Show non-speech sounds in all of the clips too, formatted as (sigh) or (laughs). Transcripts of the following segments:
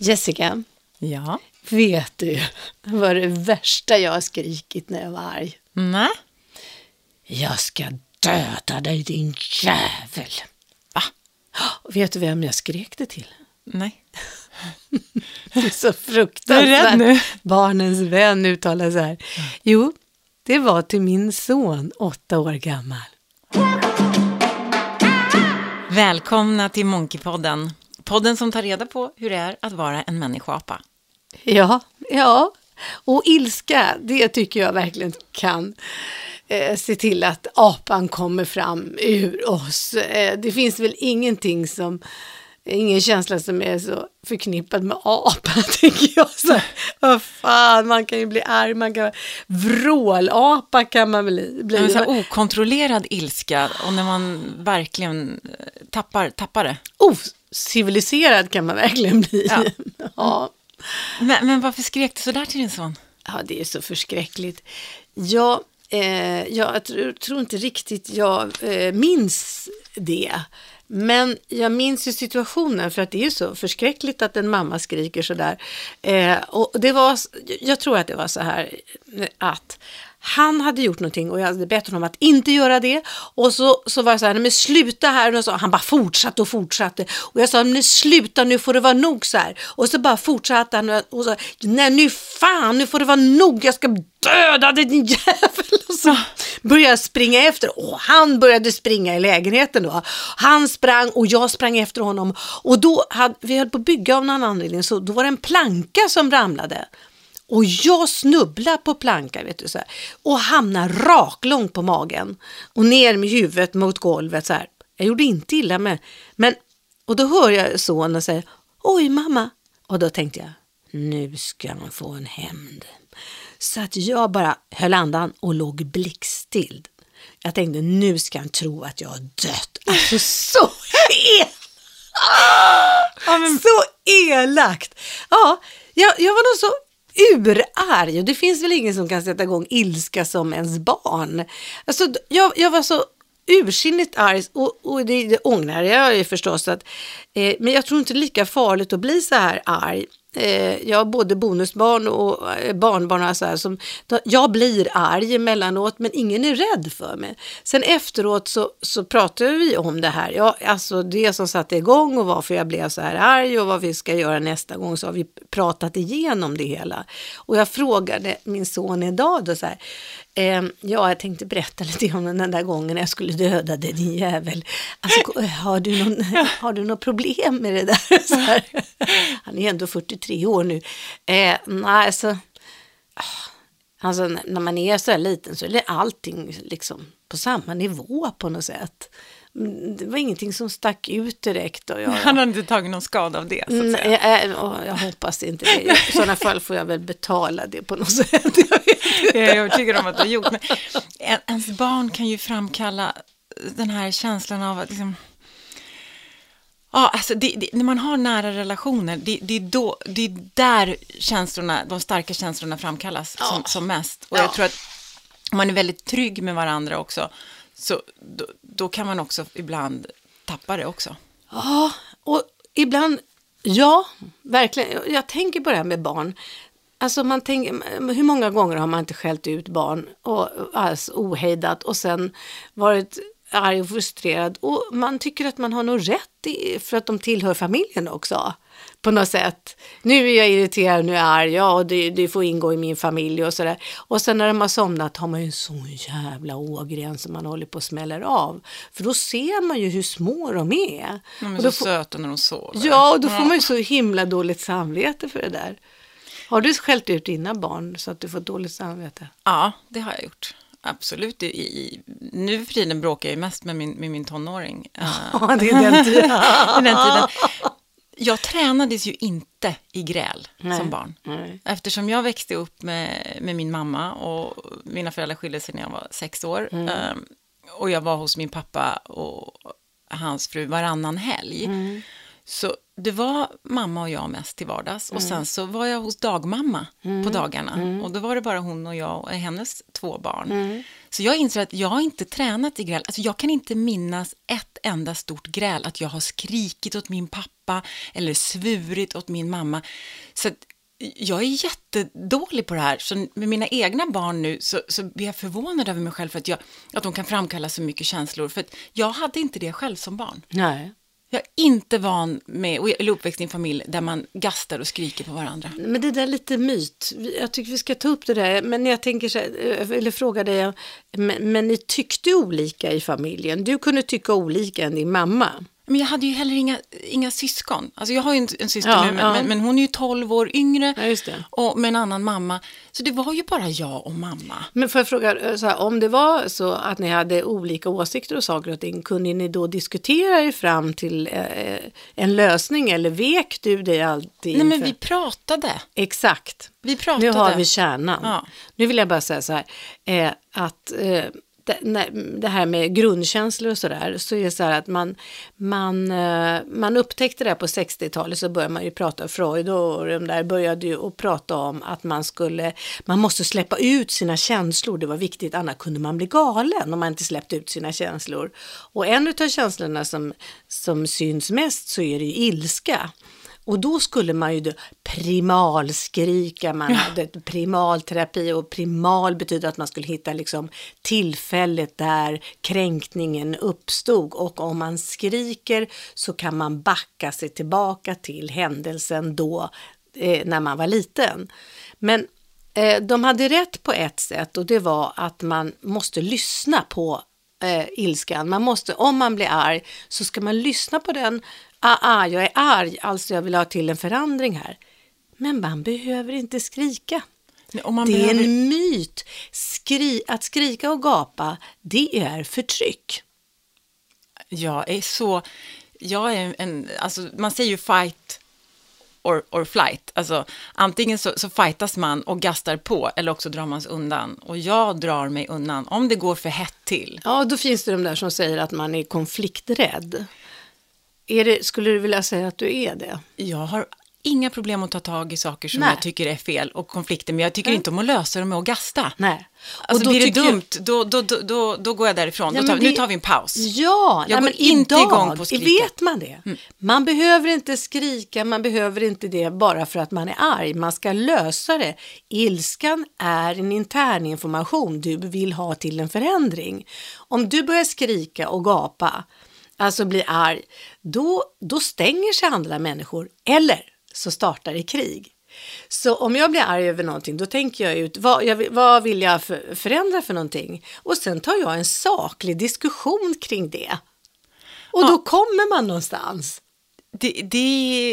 Jessica, Ja. vet du vad det värsta jag har skrikit när jag var arg? Nej. Jag ska döda dig din jävel. Va? Och Vet du vem jag skrek det till? Nej. (laughs) Det är så fruktansvärt. Barnens vän uttalar så här. Jo, det var till min son, åtta år gammal. Välkomna till Monkeypodden. Podden som tar reda på hur det är att vara en människoapa. Ja, ja. Och ilska, det tycker jag verkligen kan eh, se till att apan kommer fram ur oss. Eh, det finns väl ingenting som, ingen känsla som är så förknippad med apa, (laughs) tänker jag. Så, vad fan, man kan ju bli arg, man kan vrålapa kan man bli. bli. En så här okontrollerad ilska och när man verkligen eh, tappar, tappar det. Ociviliserad kan man verkligen bli. Ja. (laughs) ja. Men, men varför skrek du så där till din son? Ja, det är så förskräckligt. Jag, eh, jag tror, inte riktigt jag eh, minns det. Men jag minns ju situationen för att det är ju så förskräckligt att en mamma skriker sådär. Eh, och det var, jag tror att det var så här att han hade gjort någonting och jag hade bett honom att inte göra det. Och så, så var jag så här, nej men sluta här. Och så, han bara fortsatte och fortsatte. Och jag sa, men sluta nu får det vara nog så här. Och så bara fortsatte han och, så, nej nu fan, nu får det vara nog. Jag ska döda din jävel. Och så började jag springa efter. Och han började springa i lägenheten då. Han sprang och jag sprang efter honom. Och då hade vi höll på att bygga av någon anledning. Så då var det en planka som ramlade. Och jag snubblar på plankan vet du, så här, och hamnar raklång på magen och ner med huvudet mot golvet. Så här. Jag gjorde inte illa med, men och då hör jag sonen säga oj mamma och då tänkte jag nu ska han få en hämnd. Så att jag bara höll andan och låg blickstill. Jag tänkte nu ska han tro att jag har dött. Alltså så elakt! Men- Så elakt! Ja, jag, jag var nog så urarg och det finns väl ingen som kan sätta igång ilska som ens barn. Alltså, jag, jag var så ursinnigt arg och, och det, det ångrar jag ju förstås. Att, eh, men jag tror inte det är lika farligt att bli så här arg. Eh, jag har både bonusbarn och eh, barnbarn och så här, som, då, jag blir arg emellanåt men ingen är rädd för mig. Sen efteråt så, så pratade vi om det här, ja, alltså det som satte igång och varför jag blev så här arg och vad vi ska göra nästa gång så har vi pratat igenom det hela. Och jag frågade min son idag då så här, ja jag tänkte berätta (laughs) lite om den där gången jag skulle döda dig din jävel. Alltså, har, du någon, har du något problem med det där? (laughs) Han är ändå 43 år nu. Eh, nej, alltså, alltså n- när man är så här liten så är allting liksom på samma nivå på något sätt. Mm, Det var ingenting som stack ut direkt. Och jag, Han har inte tagit någon skada av det, så att säga. Nej, jag, jag, jag hoppas inte det. I sådana fall får jag väl betala det på något sätt. (laughs) Jag är övertygad om att du har gjort. Men en- ens barn kan ju framkalla den här känslan av att liksom... Ja, alltså det, det, när man har nära relationer, det, det, är då, det är där känslorna, de starka känslorna framkallas som, som mest. Och Ja. jag tror att man är väldigt trygg med varandra också, så då, då kan man också ibland tappa det också. Ja, och ibland, ja, verkligen. Jag- tänker på det här med barn. Alltså man tänker, hur många gånger har man inte skällt ut barn och alltså ohejdat och sen varit arg och frustrerad och man tycker att man har nog rätt i, för att de tillhör familjen också. På något sätt. Nu är jag irriterad, nu är jag arg, ja och det, det får ingå i min familj och sådär. Och sen när de har somnat har man ju en sån jävla ågren som man håller på och smäller av. För då ser man ju hur små de är. De är Och så får- söta när de sover. Ja, och då får man ju så himla dåligt samvete för det där. Har du skällt ut dina barn så att du får dåligt samvete? Ja, det har jag gjort. Absolut. I, i, nu för tiden bråkar jag mest med min, med min tonåring. (laughs) Ja, det är den tiden. (laughs) i den tiden. Jag tränades ju inte i gräl Nej, som barn. nej. Eftersom jag växte upp med, med min mamma och mina föräldrar skilde sig när jag var sex år. Mm. eh, och jag var hos min pappa och hans fru varannan helg. Mm. Så det var mamma och jag mest till vardags. Och sen så var jag hos dagmamma på dagarna. Och då var det bara hon och jag och hennes två barn. Så jag inser att jag har inte tränat i gräl. Alltså jag kan inte minnas ett enda stort gräl. Att jag har skrikit åt min pappa eller svurit åt min mamma. Så jag är jättedålig på det här. Så med mina egna barn nu så, så blir jag förvånad över mig själv för att, jag, att de kan framkalla så mycket känslor. För att jag hade inte det själv som barn. Nej. Jag är inte van med, eller uppväxt i en familj där man gastar och skriker på varandra. Men det där är lite myt. Jag tycker vi ska ta upp det där. Men jag tänker så här, eh, eller fråga dig, eh, men, men ni tyckte olika i familjen. Du kunde tycka olika än din mamma. Men jag hade ju heller inga, inga syskon. Alltså jag har ju en, en syster Ja, nu, men, ja. men, men hon är ju 12 år yngre Ja, just det. och med en annan mamma. Så det var ju bara jag och mamma. Men får jag fråga, eh, så här, om det var så att ni hade olika åsikter och saker och ting, kunde ni då diskutera er fram till eh, en lösning eller vek du dig alltid? Nej, men vi pratade. Exakt. Vi pratade. Nu har vi kärnan. Ja. Nu vill jag bara säga så här, eh, att eh, det, det här med grundkänslor och sådär, så är det så här att man, man, eh, man upptäckte det här på 60-talet så började man ju prata, Freud och de där började ju att prata om att man skulle, man måste släppa ut sina känslor, det var viktigt, annars kunde man bli galen om man inte släppte ut sina känslor. Och en av känslorna som, som syns mest så är det ju ilska. Och då skulle man ju då primalskrika, man hade primalterapi och primal betyder att man skulle hitta liksom tillfället där kränkningen uppstod och om man skriker så kan man backa sig tillbaka till händelsen då eh, när man var liten. Men eh, de hade rätt på ett sätt och det var att man måste lyssna på eh, ilskan. Man måste, om man blir arg så ska man lyssna på den. Ah, ah, jag är arg, alltså jag vill ha till en förändring här. Men man behöver inte skrika. Nej, det är behöver... en myt. Skri, att skrika och gapa, det är förtryck. Jag är så... Jag är en... Alltså, man säger ju fight or, or flight. Alltså, antingen så, så fightas man och gastar på eller också drar man sig undan. Och jag drar mig undan om det går för hett till. Ja, då finns det de där som säger att man är konflikträdd. Är det, skulle du vilja säga att du är det? Jag har inga problem att ta tag i saker som Nej. jag tycker är fel och konflikter, men jag tycker inte om att lösa dem med att gasta. Nej. Alltså, då blir det tycker jag- dumt, då, då, då, då, då går jag därifrån. Då tar, men Nu tar vi en paus. Ja, Jag nej, går men inte idag, igång på skrika. vet man det. Man behöver inte skrika, man behöver inte det bara för att man är arg. Man ska lösa det. Ilskan är en intern information du vill ha till en förändring. Om du börjar skrika och gapa, alltså blir arg, då, då stänger sig andra människor eller så startar det krig. Så om jag blir arg över någonting, då tänker jag ut vad, jag, vad vill jag för, förändra för någonting? Och sen tar jag en saklig diskussion kring det. Och då kommer man någonstans. Det, det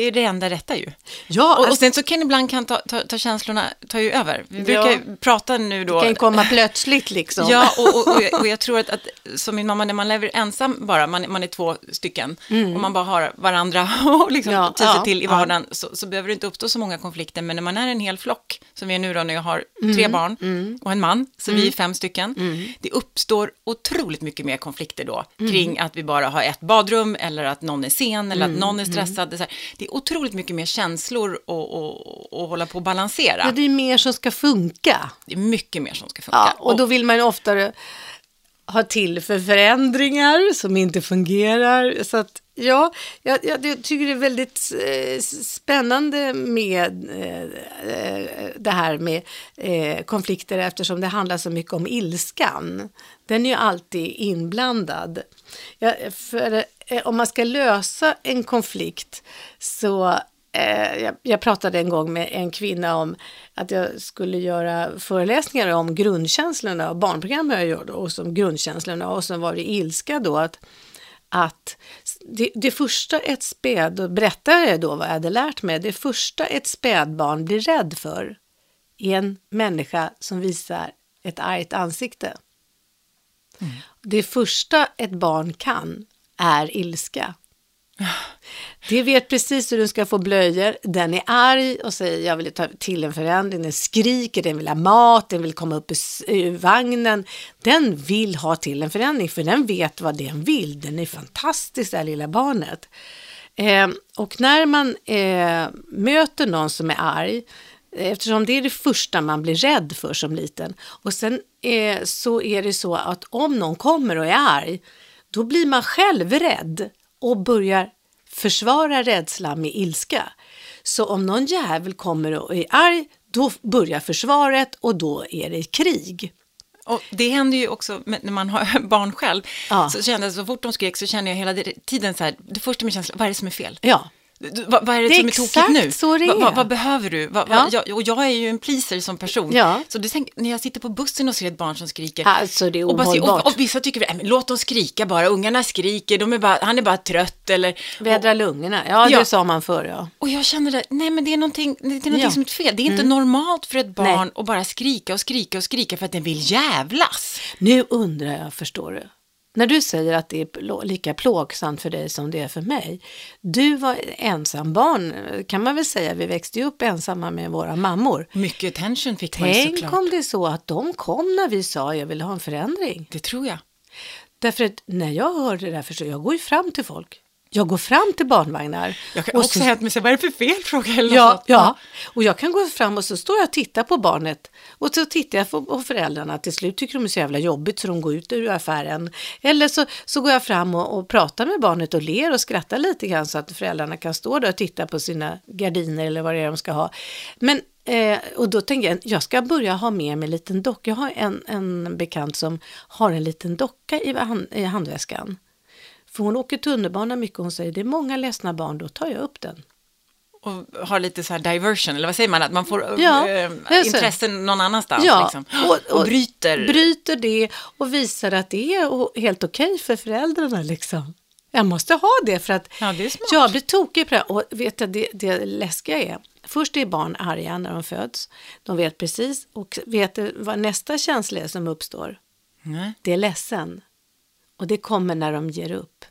är det enda rätta ju. Ja, Och, och alltså, sen så kan ibland kan ta, ta, ta känslorna ta ju över. Vi brukar Ja. prata nu då. det kan komma plötsligt liksom. Ja, och, och, och, jag, och jag tror att, att som min mamma, när man lever ensam bara, man, man är två stycken, och man bara har varandra (laughs) och liksom Mm. Ja, sig ja, till i vardagen, så, så behöver det inte uppstå så många konflikter. Men när man är en hel flock, som vi är nu då när jag har tre Mm. barn och en man, så vi är fem stycken, det uppstår otroligt mycket mer konflikter då, Mm. kring att vi bara har ett badrum, eller att någon är sen, eller Mm. att någon är är så här, det är otroligt mycket mer känslor att och, och hålla på och balansera. Ja, det är mer som ska funka. Det är mycket mer som ska funka. Ja, och då vill man ju oftare ha till för förändringar som inte fungerar. Så att, ja, jag, jag, jag tycker det är väldigt eh, spännande med eh, eh, det här med eh, konflikter eftersom det handlar så mycket om ilskan. Den är ju alltid inblandad. Ja, för, eh, om man ska lösa en konflikt så Eh, jag, jag pratade en gång med en kvinna om att jag skulle göra föreläsningar om grundkänslorna och barnprogram jag gör då, och som grundkänslorna och sen var det ilska då att, att det, det första ett späd, och berättade jag då vad jag hade lärt mig, det första ett spädbarn blir rädd för är en människa som visar ett argt ansikte. Det första ett barn kan är ilska. Det vet precis hur den ska få blöjor. Den är arg och säger jag vill ta till en förändring. Den skriker, den vill ha mat, den vill komma upp ur vagnen. Den vill ha till en förändring för den vet vad den vill. Den är fantastisk det här lilla barnet. Eh, och när man eh, möter någon som är arg, eftersom det är det första man blir rädd för som liten, och sen eh, så är det så att om någon kommer och är arg, då blir man själv rädd och börjar försvara rädslan med ilska. Så om någon jävel kommer och är arg, då börjar försvaret och då är det krig. Och det händer ju också när man har (laughs) barn själv. Ja. Så kände jag, så fort de skrek så känner jag hela tiden så här, det första med känslan, vad är det som är fel? Ja, vad, vad är det, Det är som är tokigt nu? så det är. vad behöver du? Va, va, jag, och jag är ju en pleaser som person. Ja. Så du tänk, när jag sitter på bussen och ser ett barn som skriker. alltså det är och, ohållbart. och, och vissa tycker, äh, men låt dem skrika bara, ungarna skriker, de är bara, han är bara trött eller... Vädra lungorna, ja, Ja. det sa man förr ja. Och jag känner det, nej men det är någonting, det är någonting Ja. Mm. som är fel. Det är inte normalt för ett barn att bara skrika och skrika och skrika för att den vill jävlas. Nu undrar jag, förstår du, när du säger att det är lika plågsamt för dig som det är för mig. Du var ensam barn, kan man väl säga, vi växte ju upp ensamma med våra mammor. Mycket attention fick man ju Tänk såklart. om det är så att de kom när vi sa jag vill ha en förändring. Det tror jag. Därför att när jag hör det där, jag går ju fram till folk. Jag går fram till barnvagnar. Jag kan och också så- hänt mig, vad är det för fel (laughs) fråga eller något Ja, sånt. ja, och jag kan gå fram och så står jag och tittar på barnet och så tittar jag på, föräldrarna. Till slut tycker de är så jävla jobbigt så de går ut ur affären. Eller så, så går jag fram och, och pratar med barnet och ler och skrattar lite grann så att föräldrarna kan stå där och titta på sina gardiner eller vad det är de ska ha. Men, eh, och då tänker jag, jag ska börja ha med mig en liten docka. Jag har en, en bekant som har en liten docka i, hand, i handväskan. För hon åker tunnelbana mycket och hon säger det är många ledsna barn, då tar jag upp den. Och har lite så här diversion, eller vad säger man? Att man får Ja, äh, intressen någon annanstans. Ja, liksom. och, bryter. bryter det och visar att det är helt okej för föräldrarna. Liksom. Jag måste ha det för att Ja, det jag blir tokig på det. Och vet du, det, det läskiga är, först är barn arga när de föds. De vet precis och vet du vad nästa känsla är som uppstår? Nej. Det är ledsen. Och det kommer när de ger upp.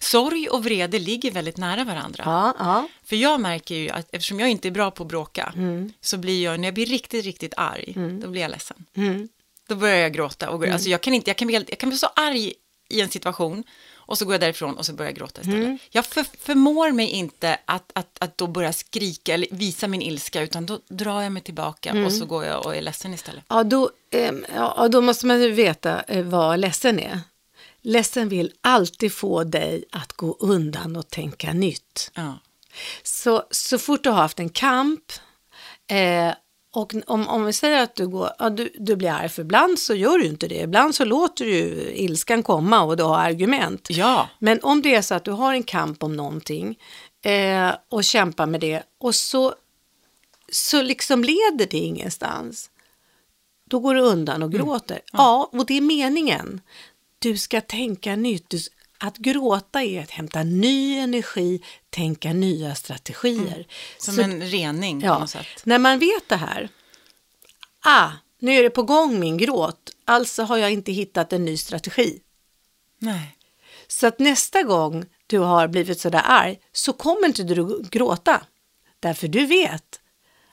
Sorg och vrede ligger väldigt nära varandra. Ja, ja. För jag märker ju att eftersom jag inte är bra på att bråka Mm. så blir jag, när jag blir riktigt, riktigt arg, då blir jag ledsen. Mm. Då börjar jag gråta. Och, alltså jag, kan inte, jag, kan bli, jag kan bli så arg i en situation och så går jag därifrån och så börjar jag gråta istället. Mm. Jag för, förmår mig inte att, att, att då börja skrika eller visa min ilska utan då drar jag mig tillbaka Mm. och så går jag och är ledsen istället. Ja, då, ehm, ja, då måste man ju veta eh, vad ledsen är. Ledsen vill alltid få dig att gå undan och tänka nytt. Ja. Så, så fort du har haft en kamp eh, och om, om vi säger att du, går, ja, du, du blir arg, för ibland så gör du inte det. Ibland så låter du ilskan komma och du har argument. ja, Men om det är så att du har en kamp om någonting eh, och kämpar med det och så, så liksom leder det ingenstans. Då går du undan och gråter. Ja. och det är meningen. Du ska tänka nytt. Du, att gråta är att hämta ny energi, tänka nya strategier. som Så- en rening på Ja, något sätt. när man vet det här. Ah, nu är det på gång min gråt. Alltså har jag inte hittat en ny strategi. Nej. Så att nästa gång du har blivit sådär arg så kommer inte du gråta. Därför du vet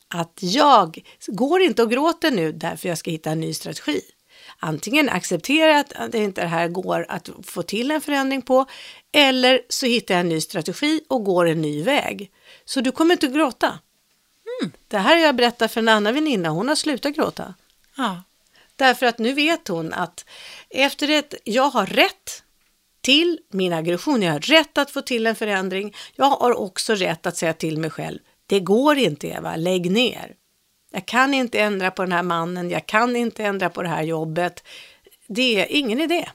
att jag går inte och gråter nu därför jag ska hitta en ny strategi. Antingen acceptera att det inte det här går att få till en förändring på eller så hittar jag en ny strategi och går en ny väg. Så du kommer inte gråta. Det här har jag berättat för en annan väninna, hon har slutat gråta. Ja. Därför att nu vet hon att efter ett, jag har rätt till min aggression, jag har rätt att få till en förändring. Jag har också rätt att säga till mig själv, det går inte Eva, lägg ner. Jag kan inte ändra på den här mannen, jag kan inte ändra på det här jobbet. Det är ingen idé.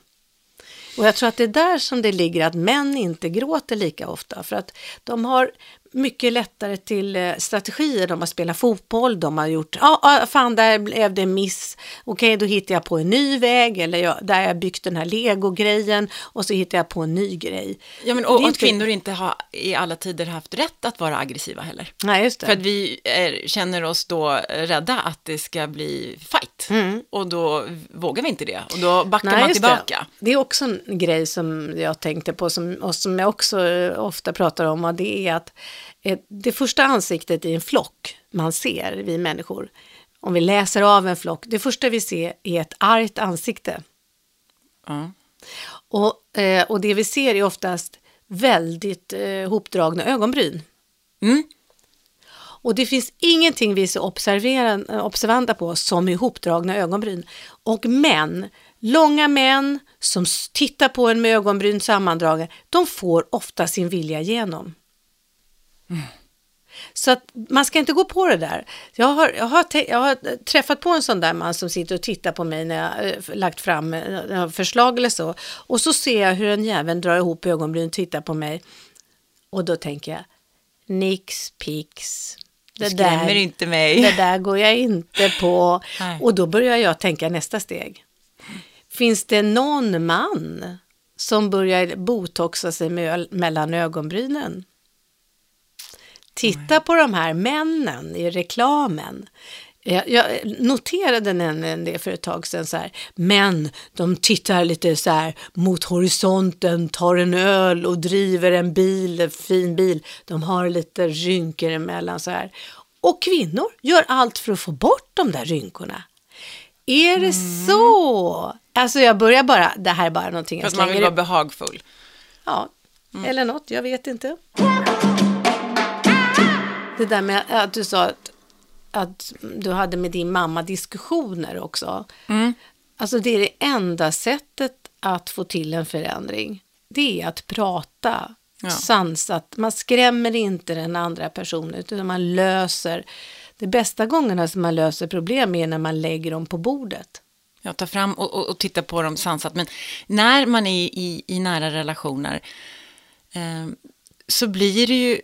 Och jag tror att det är där som det ligger att män inte gråter lika ofta för att de har mycket lättare till eh, strategier. De har spelat fotboll, de har gjort, ja ah, fan där blev det en miss. Okej, då hittar jag på en ny väg eller jag, där jag byggt den här legogrejen och så hittar jag på en ny grej. Ja, men, och, och inte- kvinnor inte har i alla tider haft rätt att vara aggressiva heller. Nej, just det. För att vi är, känner oss då rädda att det ska bli fight. Och då vågar vi inte det. Och då backar man Mm. just tillbaka. Det. det är också en grej som jag tänkte på som, och som jag också eh, ofta pratar om och det är att det första ansiktet i en flock man ser, vi människor, om vi läser av en flock, det första vi ser är ett argt ansikte. Ja. Och, eh, och det vi ser är oftast väldigt eh, hopdragna ögonbryn. Mm. Och det finns ingenting vi är så eh, observanta på som ihopdragna ögonbryn. Och män, långa män som tittar på en med ögonbryn sammandragna, de får ofta sin vilja igenom. Så att man ska inte gå på det där. Jag har, jag, har, jag har träffat på en sån där man som sitter och tittar på mig när jag eh, lagt fram eh, förslag eller så. Och så ser jag hur en jävel drar ihop ögonbryn och tittar på mig. Och då tänker jag, nix pix. Det skrämmer inte mig. Det där går jag inte på. Nej. Och då börjar jag tänka nästa steg. Finns det någon man som börjar botoxa sig mellan ögonbrynen? Titta på de här männen i reklamen. Jag, noterade nämligen det för ett tag sedan så här. Män, de tittar lite så här mot horisonten, tar en öl och driver en bil, en fin bil. De har lite rynkor emellan så här. Och kvinnor gör allt för att få bort de där rynkorna. Är det så? Alltså jag börjar bara, det här är bara någonting För jag att man vill vara behagfull. Ja, eller något, jag vet inte. Det där med att du sa att, att du hade med din mamma diskussioner också. Alltså det är det enda sättet att få till en förändring. Det är att prata Ja. sansat. Man skrämmer inte den andra personen utan man löser. De bästa gångerna som man löser problem är när man lägger dem på bordet. Jag tar fram och, och, och tittar på dem sansat. Men när man är i, i nära relationer eh, så blir det ju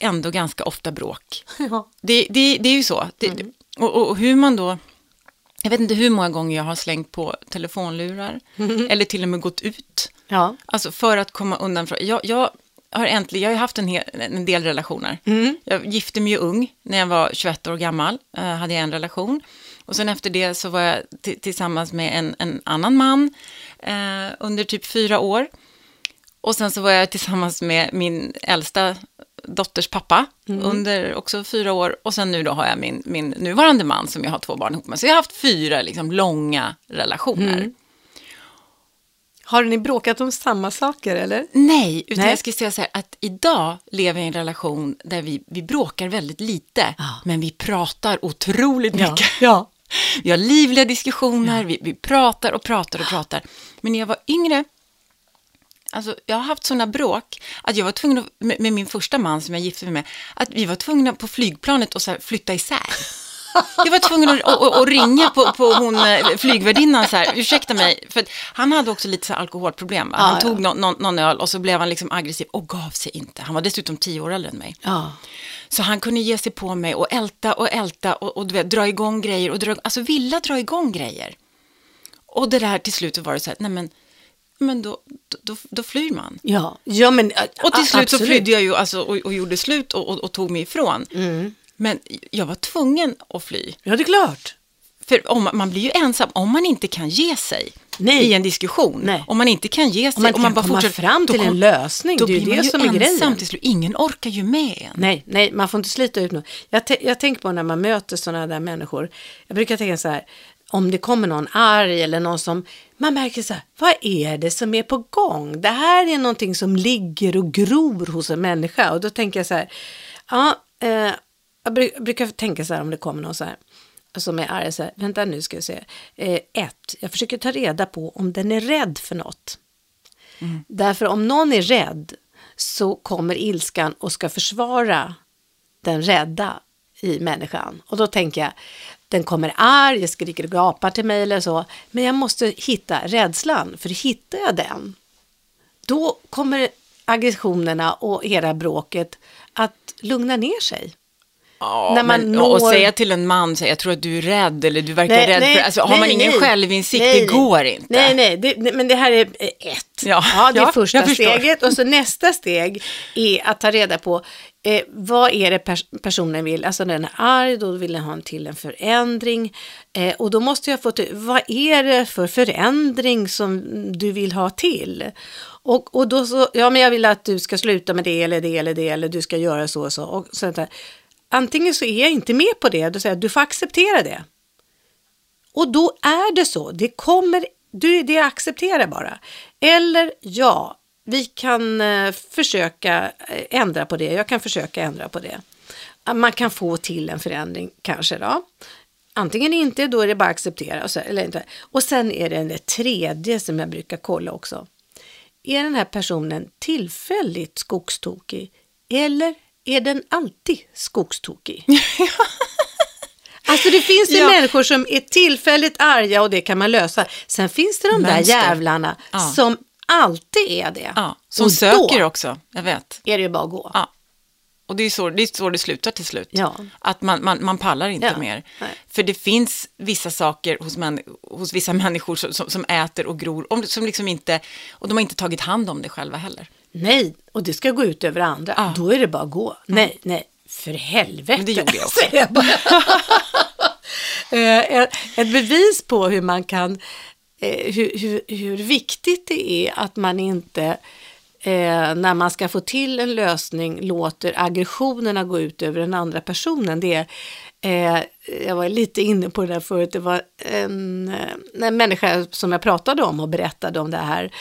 ändå ganska ofta bråk. (laughs) Ja. Det, det, det är ju så. Det, och, och hur man då... Jag vet inte hur många gånger jag har slängt på telefonlurar eller till och med gått ut. Ja. Alltså för att komma undan från... Jag, jag har äntligen, jag har haft en, hel, en del relationer. Jag gifte mig ju ung, när jag var 21 år gammal, eh, hade jag en relation. Och sen efter det så var jag ti- tillsammans med en, en annan man eh, under typ fyra år. Och sen så var jag tillsammans med min äldsta dotters pappa under också fyra år. Och sen nu då har jag min, min nuvarande man som jag har två barn ihop med. Så jag har haft fyra liksom, långa relationer. Har ni bråkat om samma saker eller? Nej, utan Nej. jag ska säga så här att idag lever jag i en relation där vi, vi bråkar väldigt lite, Ja. men vi pratar otroligt mycket. ja. (laughs) Vi har livliga diskussioner, vi, vi pratar och pratar och pratar. Men när jag var yngre, alltså jag har haft sådana bråk att jag var tvungen, att, med, med min första man som jag gifte mig med, att vi var tvungna på flygplanet att så här flytta isär. Jag var tvungen att, att, att, ringa på, på hon, eh, flygvärdinnan så här, ursäkta mig, för han hade också lite så alkoholproblem. Va? Han Ja, tog nå- nå- någon öl och så blev han liksom aggressiv och gav sig inte. Han var dessutom tio år äldre än mig. ja. Så han kunde ge sig på mig och älta och älta och, och vet, dra igång grejer och dra, alltså vilja dra igång grejer. Och det där till slut var det så här, nej men, men då, då, då flyr man. Ja, ja men Och till slut så absolut. flydde jag ju alltså, och, och gjorde slut och, och, och tog mig ifrån. Mm. Men jag var tvungen att fly. Ja, det är klart. För om, man blir ju ensam om man inte kan ge sig Nej. i en diskussion. Nej. Om man inte kan ge sig. Om man om kan bara komma fortsätter- fram till en kom- lösning, Då det är blir det man ju som är ensam till slut. Ingen orkar ju med en. Nej, nej, man får inte slita ut något. Jag, jag tänker på när man möter sådana där människor. Jag brukar tänka så här, om det kommer någon arg eller någon som, man märker så här, vad är det som är på gång? Det här är någonting som ligger och gror hos en människa. Och då tänker jag så här, ja, eh, jag bru- brukar tänka så här om det kommer någon så här, som är arg, så här, vänta nu ska vi se. Eh, ett, jag försöker ta reda på om den är rädd för något. Därför om någon är rädd så kommer ilskan och ska försvara den rädda i människan. Och då tänker jag, den kommer arg, jag skriker och gapar till mig eller så. Men jag måste hitta rädslan, för hittar jag den, då kommer aggressionerna och hela bråket att lugna ner sig. Ja, När man men, når- Och säga till en man, så jag tror att du är rädd eller du verkar Nej, rädd. nej, för, alltså, har nej, man ingen nej. självinsikt, det går inte. Nej, nej, det, men det här är eh, ett. Ja, det är ja, första steget. Och så nästa steg är att ta reda på eh, vad är det pers- personen vill. Alltså när den är arg, då vill den ha en till en förändring. Eh, och då måste jag få till, vad är det för förändring som du vill ha till? Och, och då så, ja men jag vill att du ska sluta med det eller det eller det eller du ska göra så och så. Och sånt där. Antingen så är jag inte med på det, då säger jag du får acceptera det. Och då är det så, det kommer, du, det accepterar bara. Eller ja, vi kan eh, försöka eh, ändra på det. Jag kan försöka ändra på det. Ah, Man kan få till en förändring kanske då. Antingen inte, då är det bara att acceptera. Och, så, eller inte. och sen är det det tredje som jag brukar kolla också. Är den här personen tillfälligt skogstokig eller är den alltid skogstokig? (laughs) Alltså det finns ju Ja. människor som är tillfälligt arga och det kan man lösa. Sen finns det de där Mönster. jävlarna Ja. som alltid är det. Ja, som och söker också, jag vet. är det ju bara att gå. Ja. Och det är, så, det är så det slutar till slut. Ja. Att man, man, man pallar inte Ja, mer. nej. För det finns vissa saker hos, män, hos vissa (laughs) människor som, som, som äter och gror, om, som liksom inte, och de har inte tagit hand om det själva heller. Nej, och det ska gå ut över andra. Ja. Då är det bara att gå. Nej, nej, för helvete. Men det gjorde jag (laughs) också. jag. (laughs) Eh, ett, ett bevis på hur man kan, eh, hur, hur, hur viktigt det är att man inte eh, när man ska få till en lösning låter aggressionerna gå ut över den andra personen. Det är, eh, jag var lite inne på det där förut, det var en, eh, en människa som jag pratade om och berättade om det här,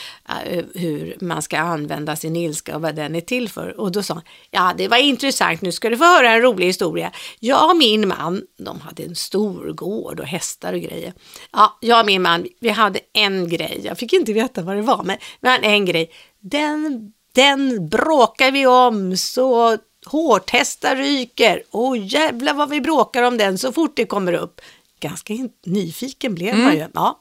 eh, hur man ska använda sin ilska och vad den är till för. Och då sa han, ja det var intressant, nu ska du få höra en rolig historia. Jag och min man, de hade en stor gård och hästar och grejer. Ja, jag och min man, vi hade en grej, jag fick inte veta vad det var, men vi hade en grej. Den, den bråkar vi om så hårtestar ryker. Åh jävlar vad vi bråkar om den så fort det kommer upp. Ganska nyfiken blev man ju. Ja.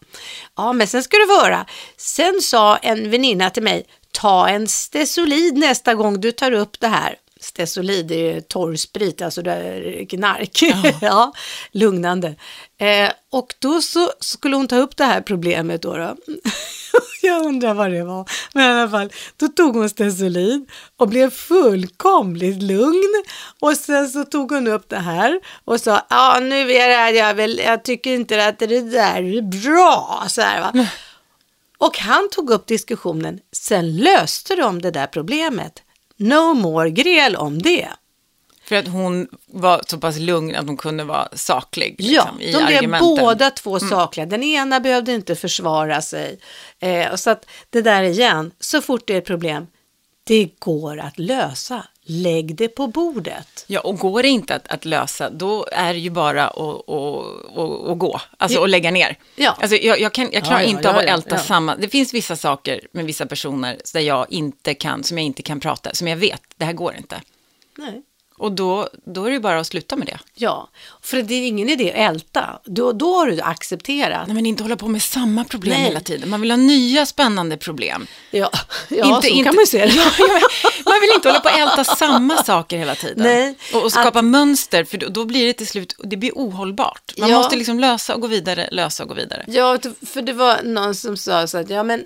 ja, men sen ska du få höra. Sen sa en väninna till mig, ta en Stesolid nästa gång du tar upp det här. Stesolid är torrsprit, alltså det är knark. (laughs) Ja. lugnande. Eh, och då så skulle hon ta upp det här problemet då. då. (laughs) Jag undrar vad det var. Men i alla fall, då tog hon Stesolid och blev fullkomligt lugn. Och sen så tog hon upp det här och sa, ja nu är det här, jag, väl, jag tycker inte att det där är bra. Så här, va? (laughs) Och han tog upp diskussionen, sen löste de det där problemet. No more grel om det. För att hon var så pass lugn att hon kunde vara saklig Ja, liksom, i de blev båda två sakliga. Den ena behövde inte försvara sig. Eh, och så att det där igen, så fort det är ett problem, det går att lösa. Lägg det på bordet. Ja, och går det inte att, att lösa, då är det ju bara att, att, att, att gå, alltså att lägga ner. Ja. Alltså, jag, jag, kan, jag klarar Ja, ja, inte ja, av att ja, älta ja. samma, det finns vissa saker med vissa personer där jag inte kan, som jag inte kan prata, som jag vet, det här går inte. Nej. Och då, då är det bara att sluta med det. Ja, för det är ingen idé att älta. Då, då har du accepterat. Nej, men inte hålla på med samma problem Nej. hela tiden. Man vill ha nya spännande problem. Ja, (laughs) ja så kan man ju se det. (laughs) Ja, man vill inte hålla på och älta samma saker hela tiden. Nej, och, och skapa mönster, för då, då blir det till slut, det blir ohållbart. Man Ja. måste liksom lösa och gå vidare, lösa och gå vidare. Ja, för det var någon som sa så att ja, men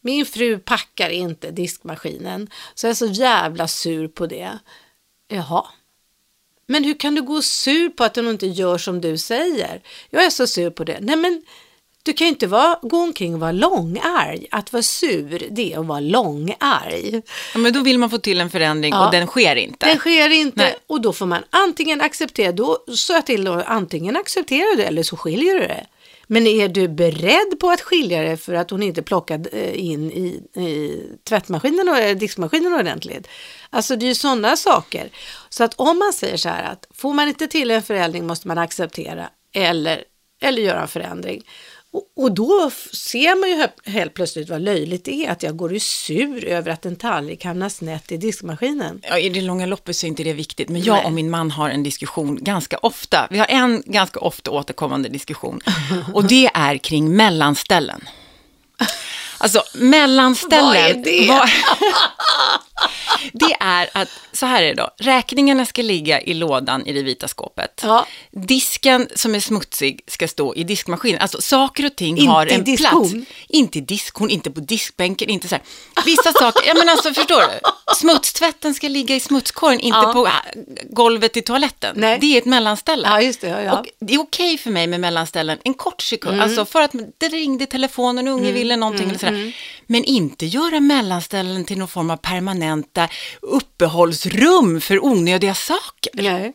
min fru packar inte diskmaskinen, så jag är så jävla sur på det. Jaha. Men hur kan du gå sur på att hon inte gör som du säger? Jag är så sur på det. Nej, men du kan ju inte vara, gå omkring och vara långarg. Att vara sur, det är att vara långarg. Ja, men då vill man få till en förändring Ja. och den sker inte. Det sker inte Nej. och då får man antingen acceptera, då sa jag till då, antingen accepterar du det eller så skiljer du det. Men är du beredd på att skilja det för att hon inte plockade eh, in i, i tvättmaskinen och eh, diskmaskinen ordentligt? Alltså det är ju sådana saker. Så att om man säger så här att får man inte till en förändring måste man acceptera eller, eller göra en förändring. Och, och då ser man ju helt plötsligt vad löjligt det är att jag går ju sur över att en tallrik hamnar snett i diskmaskinen. Ja, I det långa loppet så är inte det viktigt, men jag Nej. och min man har en diskussion ganska ofta. Vi har en ganska ofta återkommande diskussion (laughs) och det är kring mellanställen. Alltså mellanställen. Vad är det? vad- (laughs) (laughs) det är att, så här är det då, räkningarna ska ligga i lådan i det vita skåpet. Ja. Disken som är smutsig ska stå i diskmaskinen. Alltså saker och ting Inte har en plats. Inte i diskhon, inte på diskbänken, inte så här. Vissa saker, ja men alltså förstår du? Smutstvätten ska ligga i smutskorgen, inte Ja. på äh, golvet i toaletten. Nej. Det är ett mellanställe. Ja, just det. Ja. Och det är okej för mig med mellanställen en kort sekund, Mm. alltså för att det ringde telefonen, unge ville någonting eller sådär. Men inte göra mellanställen till någon form av permanenta uppehållsrum för onödiga saker. Nej.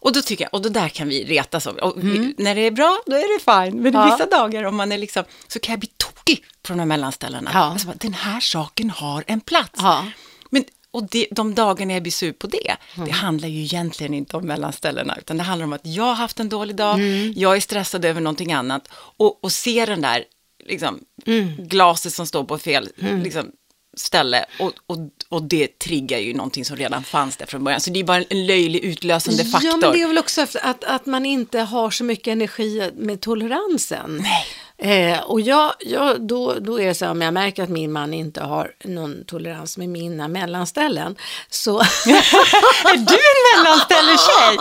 Och då tycker jag, och det där kan vi retas om. Vi, när det är bra, då är det fine. Men Ja. vissa dagar om man är liksom, så kan jag bli tokig på de här mellanställena. Ja. Alltså, den här saken har en plats. Ja. Men, och det, de dagarna jag blir sur på det, Mm. det handlar ju egentligen inte om mellanställena, utan det handlar om att jag har haft en dålig dag, Mm. jag är stressad över någonting annat, och, och ser den där liksom, Mm. glaset som står på fel liksom, ställe, och, och, och det triggar ju någonting som redan fanns där från början. Så det är bara en löjlig utlösande faktor. Ja, men det är väl också att, att man inte har så mycket energi med toleransen. Nej. Eh, och jag, jag, då, då är det så här, om jag märker att min man inte har någon tolerans med mina mellanställen, så... (laughs) är du en mellanställetjej?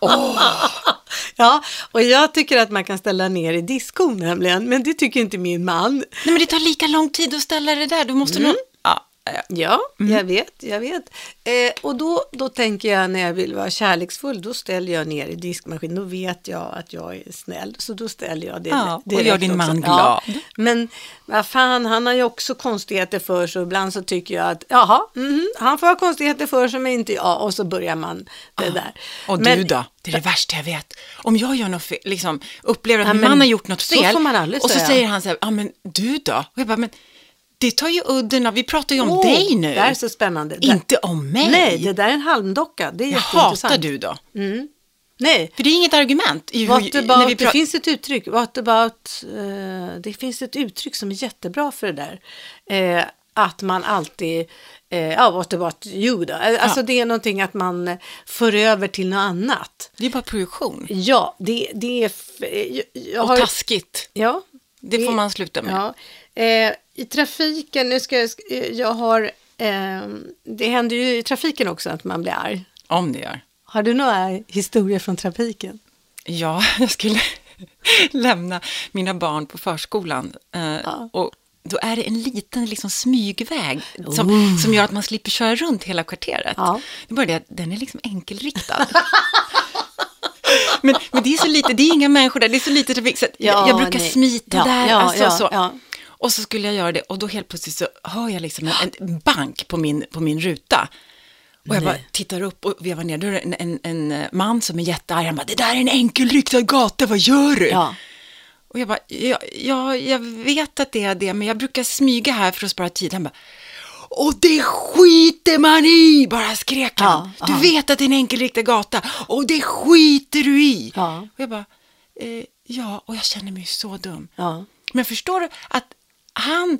(laughs) ja, och jag tycker att man kan ställa ner i diskon nämligen, men det tycker inte min man. Nej, men det tar lika lång tid att ställa det där. Du måste Mm. nog... Ja, ja. Ja, jag vet, jag vet. Eh, och då, då tänker jag när jag vill vara kärleksfull, då ställer jag ner i diskmaskinen. Då vet jag att jag är snäll, så då ställer jag det Ja, och gör din också. man Ja, glad. men vad fan, han har ju också konstigheter för sig ibland så tycker jag att jaha, mhm, han får ha konstigheter för sig men inte jag. Och så börjar man det där. Och men, du då? Det är det värsta jag vet. Om jag gör något fel, liksom, upplever att Ja, min man har gjort något så fel. aldrig och så säger han så här, ja men du då? Och jag bara, men det tar ju udden av, vi pratar ju om Åh, dig nu. Det här är så spännande. Det- Inte om mig. Nej, det där är en halmdocka. Det är jag hatar du då? Nej, För det är inget argument. i hur- What när about, vi det finns ett uttryck, what about, eh, det finns ett uttryck som är jättebra för det där. Eh, att man alltid, eh, ja what about you då? Eh, Alltså det är någonting att man eh, för över till något annat. det är bara projektion. Ja, det, det är, eh, jag, jag Och har, taskigt. ja, Det får man sluta med. Ja. Eh, I trafiken, nu ska jag, eh, jag har, eh, det händer ju i trafiken också att man blir arg. Om det gör. Har du några historier från trafiken? Ja, (laughs) jag skulle (laughs) lämna mina barn på förskolan. Eh, Ja. Och då är det en liten liksom, smygväg som, som gör att man slipper köra runt hela kvarteret. Ja. Det är bara det att den är liksom enkelriktad. (laughs) men, men det är så lite, det är inga människor där, det är så lite trafik. Så jag, Ja, jag brukar nej. smita Ja, där. alltså, så. Och så skulle jag göra det och då helt plötsligt så hör jag liksom en, en bank på min, på min ruta. Och jag bara Nej. tittar upp och vevar ner. Då är det en, en, en eh, man som är jättearg. Han bara, det där är en enkelriktad gata, vad gör du? Ja. Och jag bara, ja, ja, jag vet att det är det, men jag brukar smyga här för att spara tid. Han bara, och det skiter man i, bara skrek han. Ja, du ja. vet att det är en enkelriktad gata, och det skiter du i. Ja. Och jag bara, eh, ja, och jag känner mig så dum. Ja. Men förstår du att han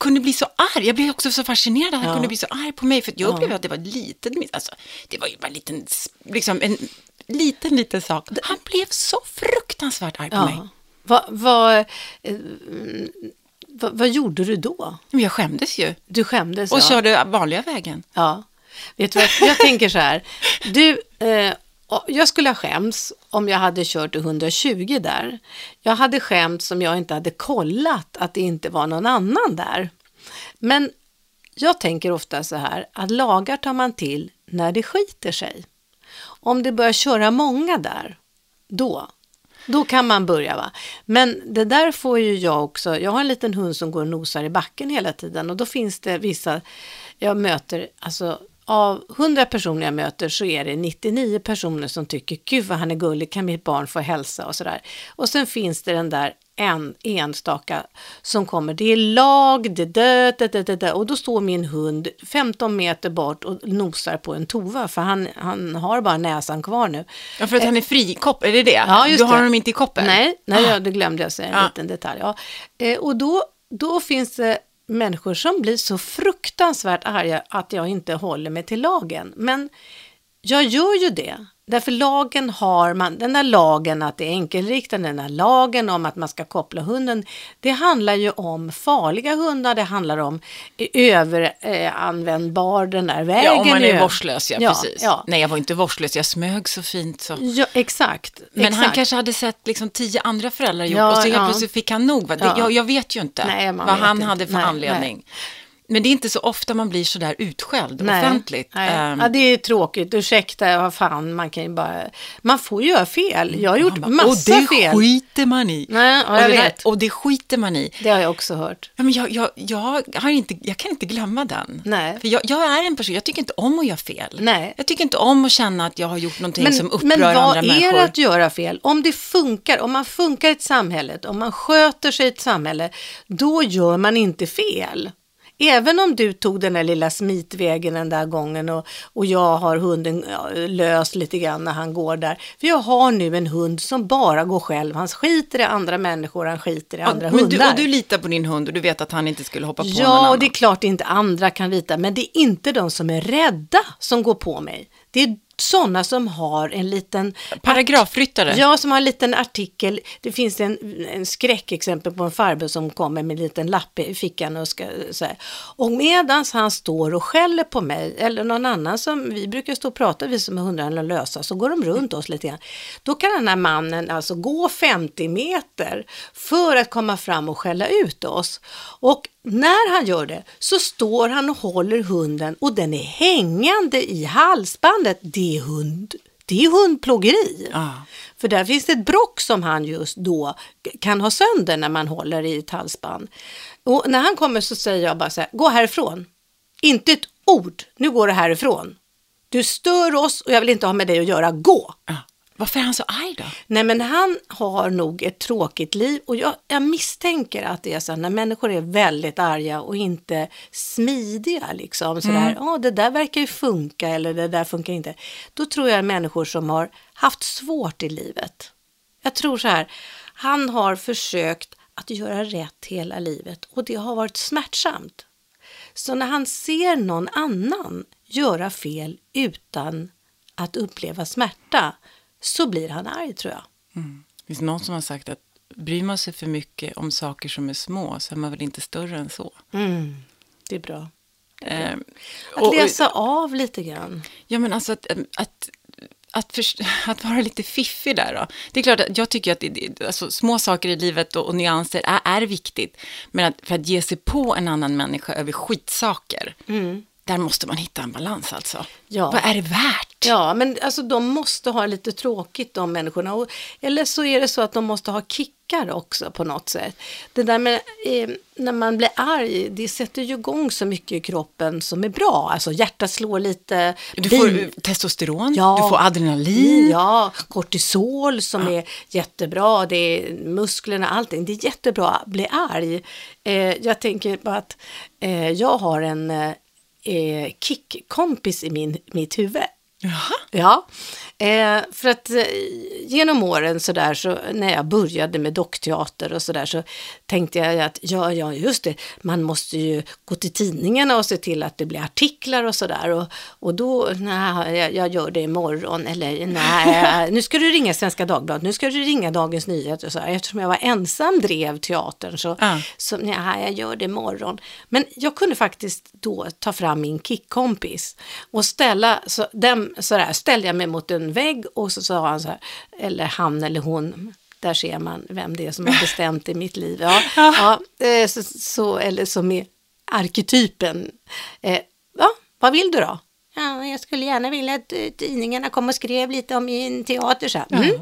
kunde bli så arg. Jag blev också så fascinerad att han Ja. kunde bli så arg på mig. För jag Ja. upplevde att det var ett litet. Alltså, det var ju bara en liten, liksom en liten, liten sak. Han blev så fruktansvärt arg på mig. Ja. Vad, vad, eh, vad, vad gjorde du då? Jag skämdes ju. Du skämdes? Och ja. körde vanliga vägen. Ja. Vet du vad, jag tänker så här. Du, eh, jag skulle ha skämts om jag hade kört 120 där. Jag hade skämts om jag inte hade kollat att det inte var någon annan där. Men jag tänker ofta så här att lagar tar man till när det skiter sig. Om det börjar köra många där, då, då kan man börja va. Men det där får ju jag också, jag har en liten hund som går och nosar i backen hela tiden och då finns det vissa, jag möter, alltså av 100 personer jag möter så är det 99 personer som tycker gud vad han är gullig, kan mitt barn få hälsa och sådär. Och sen finns det den där en enstaka som kommer, det är lag, det dö, dö, dö, dö, dö. och då står min hund 15 meter bort och nosar på en tova för han, han har bara näsan kvar nu. Ja, för att han är frikopp, är det det? Ja, just du har det. honom inte i koppel? Nej, nej Ah. ja, det glömde jag säga, en Ja. liten detalj. Ja. Eh, och då, då finns det människor som blir så fruktansvärt arga att jag inte håller mig till lagen. Men jag gör ju det. Därför lagen har man, den där lagen att det är enkelriktad, den där lagen om att man ska koppla hunden, det handlar ju om farliga hundar, det handlar om överanvändbar den där vägen. Ja, om man är vårdslös, ja, ja precis. Ja, Nej, jag var inte vårdslös, jag smög så fint så. ja exakt. Men han exakt. kanske hade sett liksom tio andra föräldrar gjort Ja, och så helt ja. plötsligt fick han nog. Va? Det, Ja. jag, jag vet ju inte Nej, vad han inte. hade för Nej, anledning. Men det är inte så ofta man blir så där utskälld offentligt. Nej. Ehm, Ja, det är tråkigt. Ursäkta, vad fan, man kan ju bara... Man får göra fel. Jag har gjort bara, massa och det fel. skiter man i. Nej, ja, och, jag det där- vet. och det skiter man i. Det har jag också hört. Ja, men jag, jag, jag, har inte, jag kan inte glömma den. Nej. För jag, jag är en person, jag tycker inte om att göra fel. Nej. Jag tycker inte om att känna att jag har gjort någonting Men, som upprör men vad andra är människor. det att göra fel? Om det funkar, om man funkar i ett samhälle, om man sköter sig i ett samhälle, då gör man inte fel. Även om du tog den där lilla smitvägen den där gången och, och jag har hunden ja, lös lite grann när han går där. För jag har nu en hund som bara går själv. Han skiter i andra människor, han skiter i andra Ja, men hundar. du, och du litar på din hund och du vet att han inte skulle hoppa på någon Ja, annan. och det är klart inte andra kan lita, men det är inte de som är rädda som går på mig. Det är sådana som har en liten... Paragrafryttare. Ja, som har en liten artikel. Det finns en, en skräckexempel på en farbror som kommer med en liten lapp i fickan och ska så här. Och medans han står och skäller på mig eller någon annan som vi brukar stå och prata, vi som är hundarna lösa, så går de runt oss lite grann. Då kan den här mannen alltså gå 50 meter för att komma fram och skälla ut oss. Och när han gör det så står han och håller hunden och den är hängande i halsbandet. Det är hund. Det är hundplågeri. Ja. För där finns det ett brock som han just då kan ha sönder när man håller i ett halsband. Och när han kommer så säger jag bara så här, gå härifrån. Inte ett ord, nu går du härifrån. Du stör oss och jag vill inte ha med dig att göra, gå! Ja. Varför är han så arg då? Nej men han har nog ett tråkigt liv och jag, jag misstänker att det är så när människor är väldigt arga och inte smidiga liksom sådär, ja det där verkar ju funka eller det där funkar inte. Då tror jag människor som har haft svårt i livet. Jag tror så här, han har försökt att göra rätt hela livet och det har varit smärtsamt. Så när han ser någon annan göra fel utan att uppleva smärta så blir han arg tror jag. Det finns någon som har sagt att bryr man sig för mycket om saker som är små så är man väl inte större än så. Mm, det är bra. Eh, Att och- läsa av lite grann. Ja, men alltså att, att, att, förs- (laughs) att vara lite fiffig där då. Det är klart att jag tycker att det, det, alltså, små saker i livet och, och nyanser är, är viktigt. Men att, för att ge sig på en annan människa över skitsaker, där måste man hitta en balans alltså. Ja. Vad är det värt? Ja, men alltså de måste ha lite tråkigt de människorna. Och, eller så är det så att de måste ha kickar också på något sätt. Det där med eh, när man blir arg, det sätter ju igång så mycket i kroppen som är bra. Alltså hjärtat slår lite. Du får eh, testosteron, Ja. du får adrenalin. Ja, kortisol som är jättebra, det är musklerna, allting. Det är jättebra att bli arg. Eh, jag tänker på att eh, jag har en eh, kickkompis i min, mitt huvud. Jaha. Ja, eh, för att eh, genom åren så där så när jag började med dockteater och så där så tänkte jag att ja, ja, just det, man måste ju gå till tidningarna och se till att det blir artiklar och så där och, och då, nej, jag, jag gör det imorgon eller nej, (laughs) nu ska du ringa Svenska Dagbladet, nu ska du ringa Dagens Nyheter och så här. Eftersom jag var ensam drev teatern så, Ja. så nej, jag gör det imorgon. Men jag kunde faktiskt då ta fram min kickkompis och ställa, så, dem, så där, ställde jag mig mot en vägg och så sa han så här, eller han eller hon, där ser man vem det är som har (laughs) bestämt i mitt liv. Ja, ja, eh, så, så, eller som är arketypen. Eh, ja, vad vill du då? Ja, jag skulle gärna vilja att eh, tidningarna kom och skrev lite om min teater. Så här. Mm.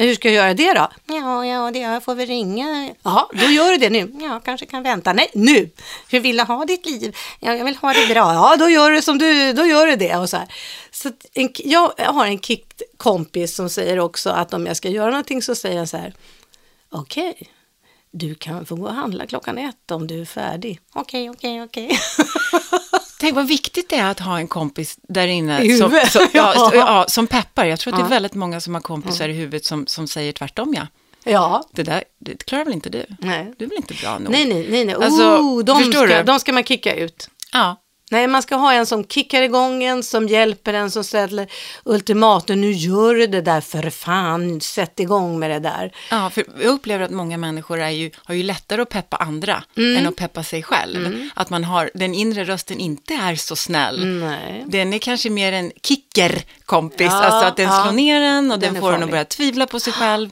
Hur ska jag göra det då? Ja, ja, det jag får väl ringa. Ja, då gör du det nu. Ja, kanske kan vänta. Nej, nu. Hur vill du ha ditt liv? Ja, jag vill ha det bra. Ja, då gör du som du, då gör du det. Och så här. Så en, jag har en kickkompis som säger också att om jag ska göra någonting så säger han så här. Okej, du kan få gå och handla klockan ett om du är färdig. Okej, okej, okej. (laughs) Tänk vad viktigt det är att ha en kompis där inne I som, som, ja, ja. som peppar. Jag tror att det är väldigt många som har kompisar i huvudet som, som säger tvärtom, ja. Ja, Det där det klarar väl inte du? nej. Du är väl inte bra nog? Nej, nej, nej, nej. Alltså, oh, de, ska, du? de ska man kicka ut. Ja. Nej, man ska ha en som kickar igång en, som hjälper en, som ställer ultimatum. Nu gör du det där för fan, sätt igång med det där. Ja, för jag upplever att många människor är ju, har ju lättare att peppa andra Mm. än att peppa sig själv. Att man har, den inre rösten inte är så snäll. Nej. Den är kanske mer en kickerkompis, Ja, alltså att den ja. slår ner en och Den den, får en att börja tvivla på sig själv.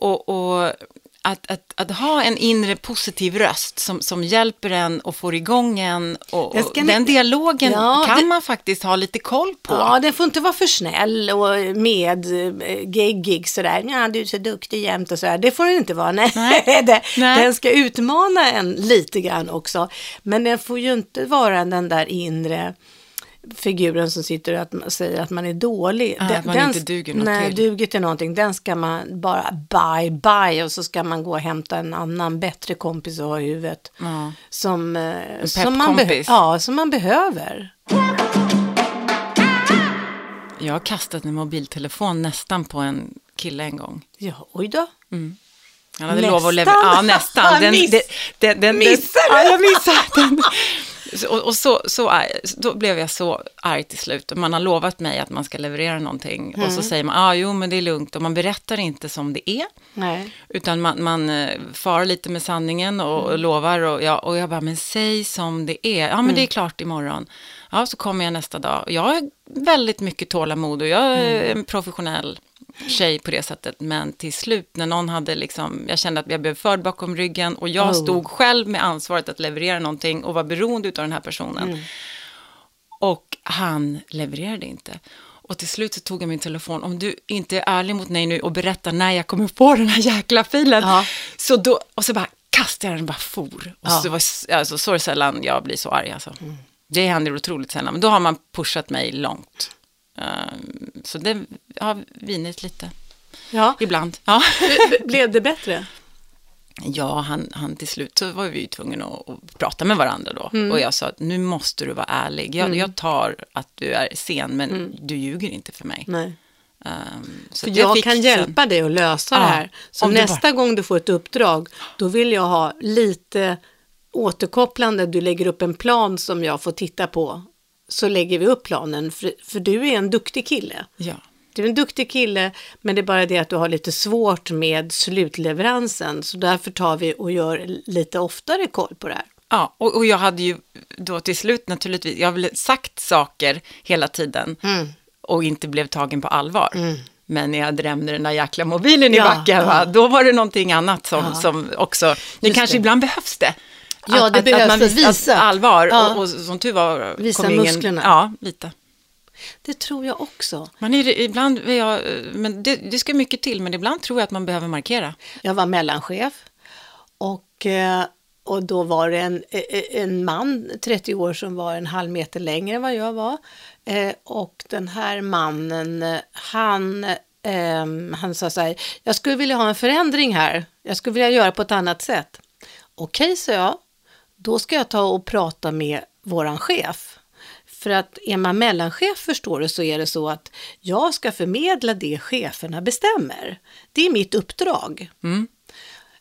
Och, och att, att, att ha en inre positiv röst som, som hjälper en och får igång en. Och, och ni- den dialogen Ja, kan det- man faktiskt ha lite koll på. Ja, den får inte vara för snäll och med eh, geggig sådär. Ja, du är så duktig jämt och sådär. Det får den inte vara. Nej, Nej. (laughs) det, Nej. den ska utmana en lite grann också. Men den får ju inte vara den där inre figuren som sitter och att, säger att man är dålig. Ah, Den- att man den, inte duger något Nej, till. duger till någonting. Den ska man bara bye bye och så ska man gå och hämta en annan bättre kompis att ha i huvudet. Ja. Som, eh, som, man ja, som man behöver. Jag har kastat en mobiltelefon nästan på en kille en gång. Ja, oj då. Han hade Nästan? lov att leverera. Ja, nästan. (laughs) Den, Miss- den, den, den, Missade Ja, jag missade den. Och, och så, så, då blev jag så arg till slut. Och man har lovat mig att man ska leverera någonting. Och Mm. så säger man, ja, ah, jo, men det är lugnt. Och man berättar inte som det är. Nej. Utan man, man eh, far lite med sanningen och, Mm. och lovar. Och jag, och jag bara, men säg som det är. Ja, men Mm. det är klart imorgon. Ja, så kommer jag nästa dag. Och Jag har väldigt mycket tålamod och jag är Mm. en professionell tjej på det sättet. Men till slut när någon hade liksom, jag kände att jag blev förd bakom ryggen och jag Oh. stod själv med ansvaret att leverera någonting och var beroende av den här personen. Mm. Och han levererade inte. Och till slut så tog jag min telefon, om du inte är ärlig mot mig nu och berättar när jag kommer få den här jäkla filen. Ja. Så då, och så bara kastade jag den bara for. Och Ja. så var, alltså, så är det sällan jag blir så arg alltså. Det händer otroligt sällan, men då har man pushat mig långt. Ehm, så det har vinit lite, Ja. ibland. Ja, Blev det bättre? ja han, han till slut så var vi ju tvungna att, att prata med varandra då. Mm. Och jag sa att nu måste du vara ärlig. Jag, jag tar att du är sen, men du ljuger inte för mig. Nej. Så För jag fick kan sen- hjälpa dig att lösa Ja, det här. Så nästa gång du får ett uppdrag, då vill jag ha lite återkopplande. Du lägger upp en plan som jag får titta på. Så lägger vi upp planen, för, för du är en duktig kille. Ja. Du är en duktig kille, men det är bara det att du har lite svårt med slutleveransen. Så därför tar vi och gör lite oftare koll på det här. Ja, och, och jag hade ju då till slut naturligtvis, jag har väl sagt saker hela tiden Mm. och inte blev tagen på allvar. Men när jag drämde den där jäkla mobilen i Ja, backen, va, ja. då var det någonting annat som, Ja. som också, det kanske det. ibland behövs det. Ja, det behövs man för visar visa. allvar Ja. och, och som tur var Visa kom ingen, musklerna. Ja, lite. Det tror jag också. Man är, ibland, jag, men det, det ska mycket till, men ibland tror jag att man behöver markera. Jag var mellanchef och, eh, och då var det en, eh, en man, 30 år, som var en halv meter längre än vad jag var. Eh, Och den här mannen, eh, han, ehm, han sa så här, jag skulle vilja ha en förändring här. Jag skulle vilja göra på ett annat sätt. Okej, sa jag. Då ska jag ta och prata med våran chef. För att är man mellanchef förstår du så är det så att jag ska förmedla det cheferna bestämmer. Det är mitt uppdrag.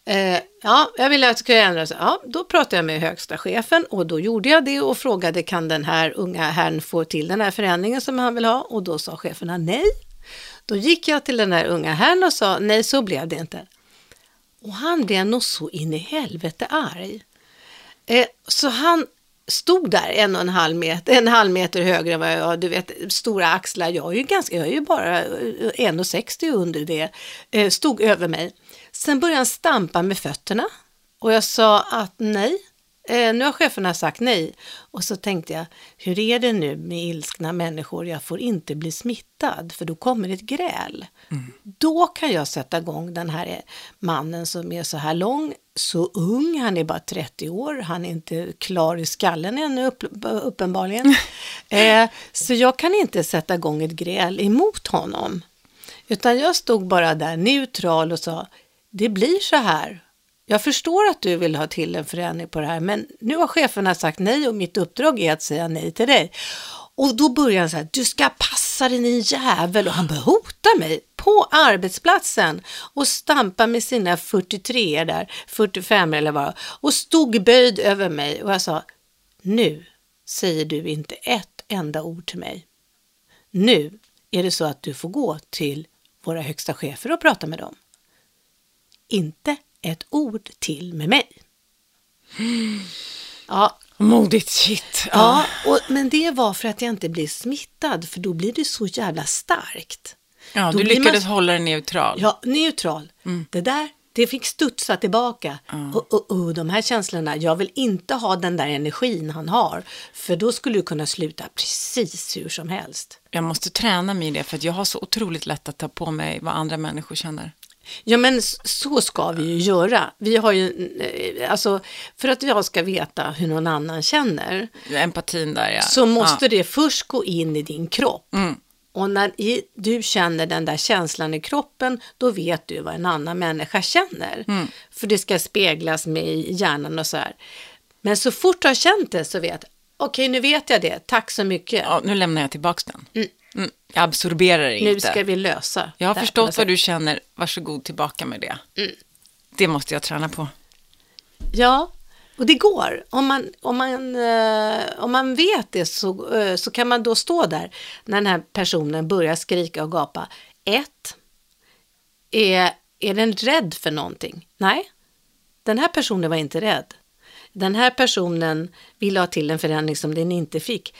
Eh, ja, jag vill att det ska ändras. Ja, då pratade jag med högsta chefen och då gjorde jag det och frågade kan den här unga herrn få till den här förändringen som han vill ha och då sa cheferna nej. Då gick jag till den där unga herrn och sa nej, så blev det inte. Och han blev nog så in i helvete arg. Eh, så han stod där en och en halv meter, en halv meter högre än vad jag du vet, stora axlar. Jag är ju, ganska, jag är ju bara eh, 1,60 under det. Eh, stod över mig. Sen började han stampa med fötterna och jag sa att nej, eh, nu har cheferna sagt nej. Och så tänkte jag, hur är det nu med ilskna människor? Jag får inte bli smittad för då kommer ett gräl. Då kan jag sätta igång den här mannen som är så här lång, så ung, han är bara 30 år, han är inte klar i skallen ännu upp, uppenbarligen. (laughs) eh, så jag kan inte sätta igång ett gräl emot honom. Utan jag stod bara där neutral och sa, det blir så här. Jag förstår att du vill ha till en förändring på det här, men nu har cheferna sagt nej och mitt uppdrag är att säga nej till dig. Och då börjar han så här, du ska passa dig din jävel och han börjar hota mig på arbetsplatsen och stampa med sina 43 där, 45 eller vad och stod böjd över mig och jag sa, nu säger du inte ett enda ord till mig. Nu är det så att du får gå till våra högsta chefer och prata med dem. Inte ett ord till med mig. Ja, Modigt, shit. ja och, men det var för att jag inte blev smittad, för då blir det så jävla starkt. ja Då du lyckades man- hålla den neutral. Ja, neutral. Det där, Det fick studsa tillbaka. Och, och, och de här känslorna, jag vill inte ha den där energin han har. För då skulle du kunna sluta precis hur som helst. Jag måste träna mig i det, för jag har så otroligt lätt att ta på mig vad andra människor känner. Ja, men så ska vi ju göra. Vi har ju, eh, alltså, för att jag ska veta hur någon annan känner, Empatin där, ja. så måste ja. det först gå in i din kropp. Och när du känner den där känslan i kroppen, då vet du vad en annan människa känner. För det ska speglas med i hjärnan och så här. Men så fort du har känt det så vet okej nu vet jag det, tack så mycket. Ja, nu lämnar jag tillbaka den. Mm. Jag absorberar det nu inte. ska vi lösa. Jag har förstått vad du känner, varsågod tillbaka med det. Mm. Det måste jag träna på. Ja, och det går. Om man, om man, eh, om man vet det så, eh, så kan man då stå där när den här personen börjar skrika och gapa. Ett, är, är den rädd för någonting? Nej, den här personen var inte rädd. Den här personen ville ha till en förändring som den inte fick.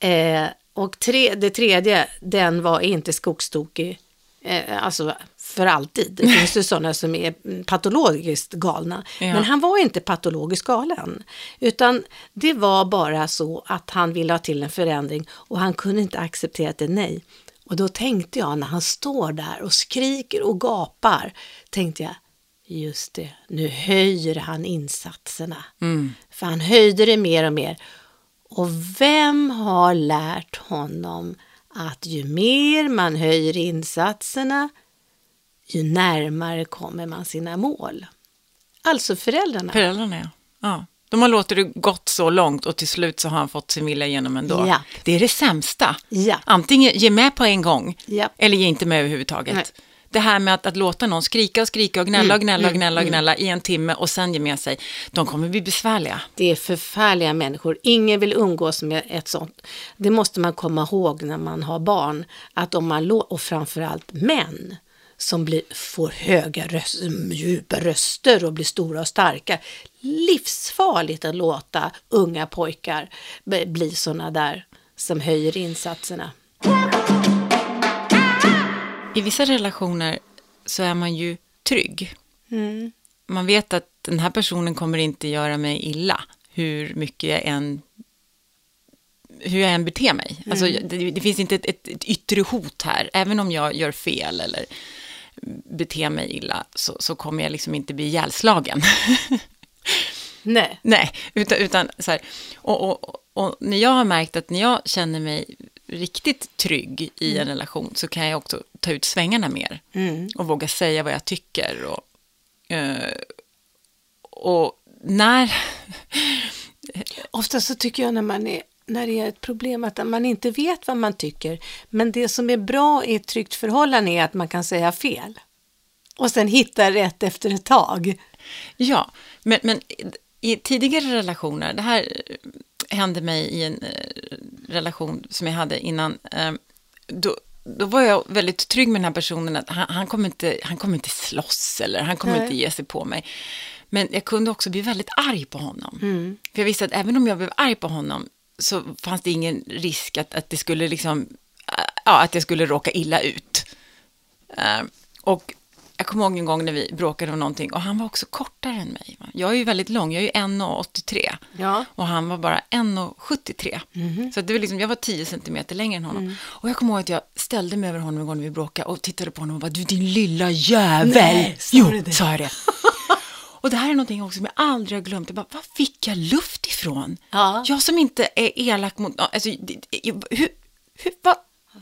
Eh, och tre, det tredje, den var inte skogstokig, eh, alltså för alltid. Det finns ju (laughs) sådana som är mm, patologiskt galna. Ja. Men han var inte patologiskt galen. Utan det var bara så att han ville ha till en förändring och han kunde inte acceptera ett nej. Och då tänkte jag när han står där och skriker och gapar, tänkte jag, just det, nu höjer han insatserna. För han höjde det mer och mer. Och vem har lärt honom att ju mer man höjer insatserna, ju närmare kommer man sina mål? Alltså föräldrarna. Föräldrarna, ja. ja. De har låtit det gått så långt och till slut så har han fått sin vilja igenom ändå. Ja. Det är det sämsta. Ja. Antingen ge med på en gång Ja. eller ge inte med överhuvudtaget. Nej. Det här med att, att låta någon skrika och skrika och gnälla och Mm, gnälla och gnälla och gnälla i en timme och sen ge med sig. De kommer bli besvärliga. Det är förfärliga människor. Ingen vill umgås med ett sånt. Det måste man komma ihåg när man har barn. Att om man lå- och framförallt män som blir, får höga röst, djupa röster och blir stora och starka. Livsfarligt att låta unga pojkar bli sådana där som höjer insatserna. I vissa relationer så är man ju trygg. Mm. Man vet att den här personen kommer inte göra mig illa hur mycket jag än hur jag än beter mig. Alltså, det, det finns inte ett, ett, ett yttre hot här. Även om jag gör fel eller beter mig illa så, så kommer jag liksom inte bli ihjälslagen. (laughs) Nej. Nej, utan, utan så här, och, och, och när jag har märkt att när jag känner mig riktigt trygg i en relation så kan jag också ta ut svängarna mer och våga säga vad jag tycker. Och, eh, och när... (laughs) Ofta så tycker jag när, man är, när det är ett problem att man inte vet vad man tycker. Men det som är bra i ett tryggt förhållande är att man kan säga fel. Och sen hitta rätt efter ett tag. Ja, men, men i tidigare relationer, det här hände mig i en eh, relation som jag hade innan, eh, då, då var jag väldigt trygg med den här personen att han, han, kommer, inte, han kommer inte slåss eller han kommer Nej. inte ge sig på mig. Men jag kunde också bli väldigt arg på honom. För jag visste att även om jag blev arg på honom så fanns det ingen risk att, att det skulle liksom, ja, att jag skulle råka illa ut. Eh, och jag kommer ihåg en gång när vi bråkade om någonting och han var också kortare än mig. Jag är ju väldigt lång, jag är ju 1,83 Ja. och han var bara 1,73. Så att det var liksom, jag var 10 centimeter längre än honom. Och jag kommer ihåg att jag ställde mig över honom en gång när vi bråkade och tittade på honom och bara, du din lilla jävel. Nej, sa jo, det? sa jag det. (laughs) och det här är någonting också som jag aldrig har glömt. Jag bara, var fick jag luft ifrån? Ja. Jag som inte är elak mot, alltså, hur, hur, vad,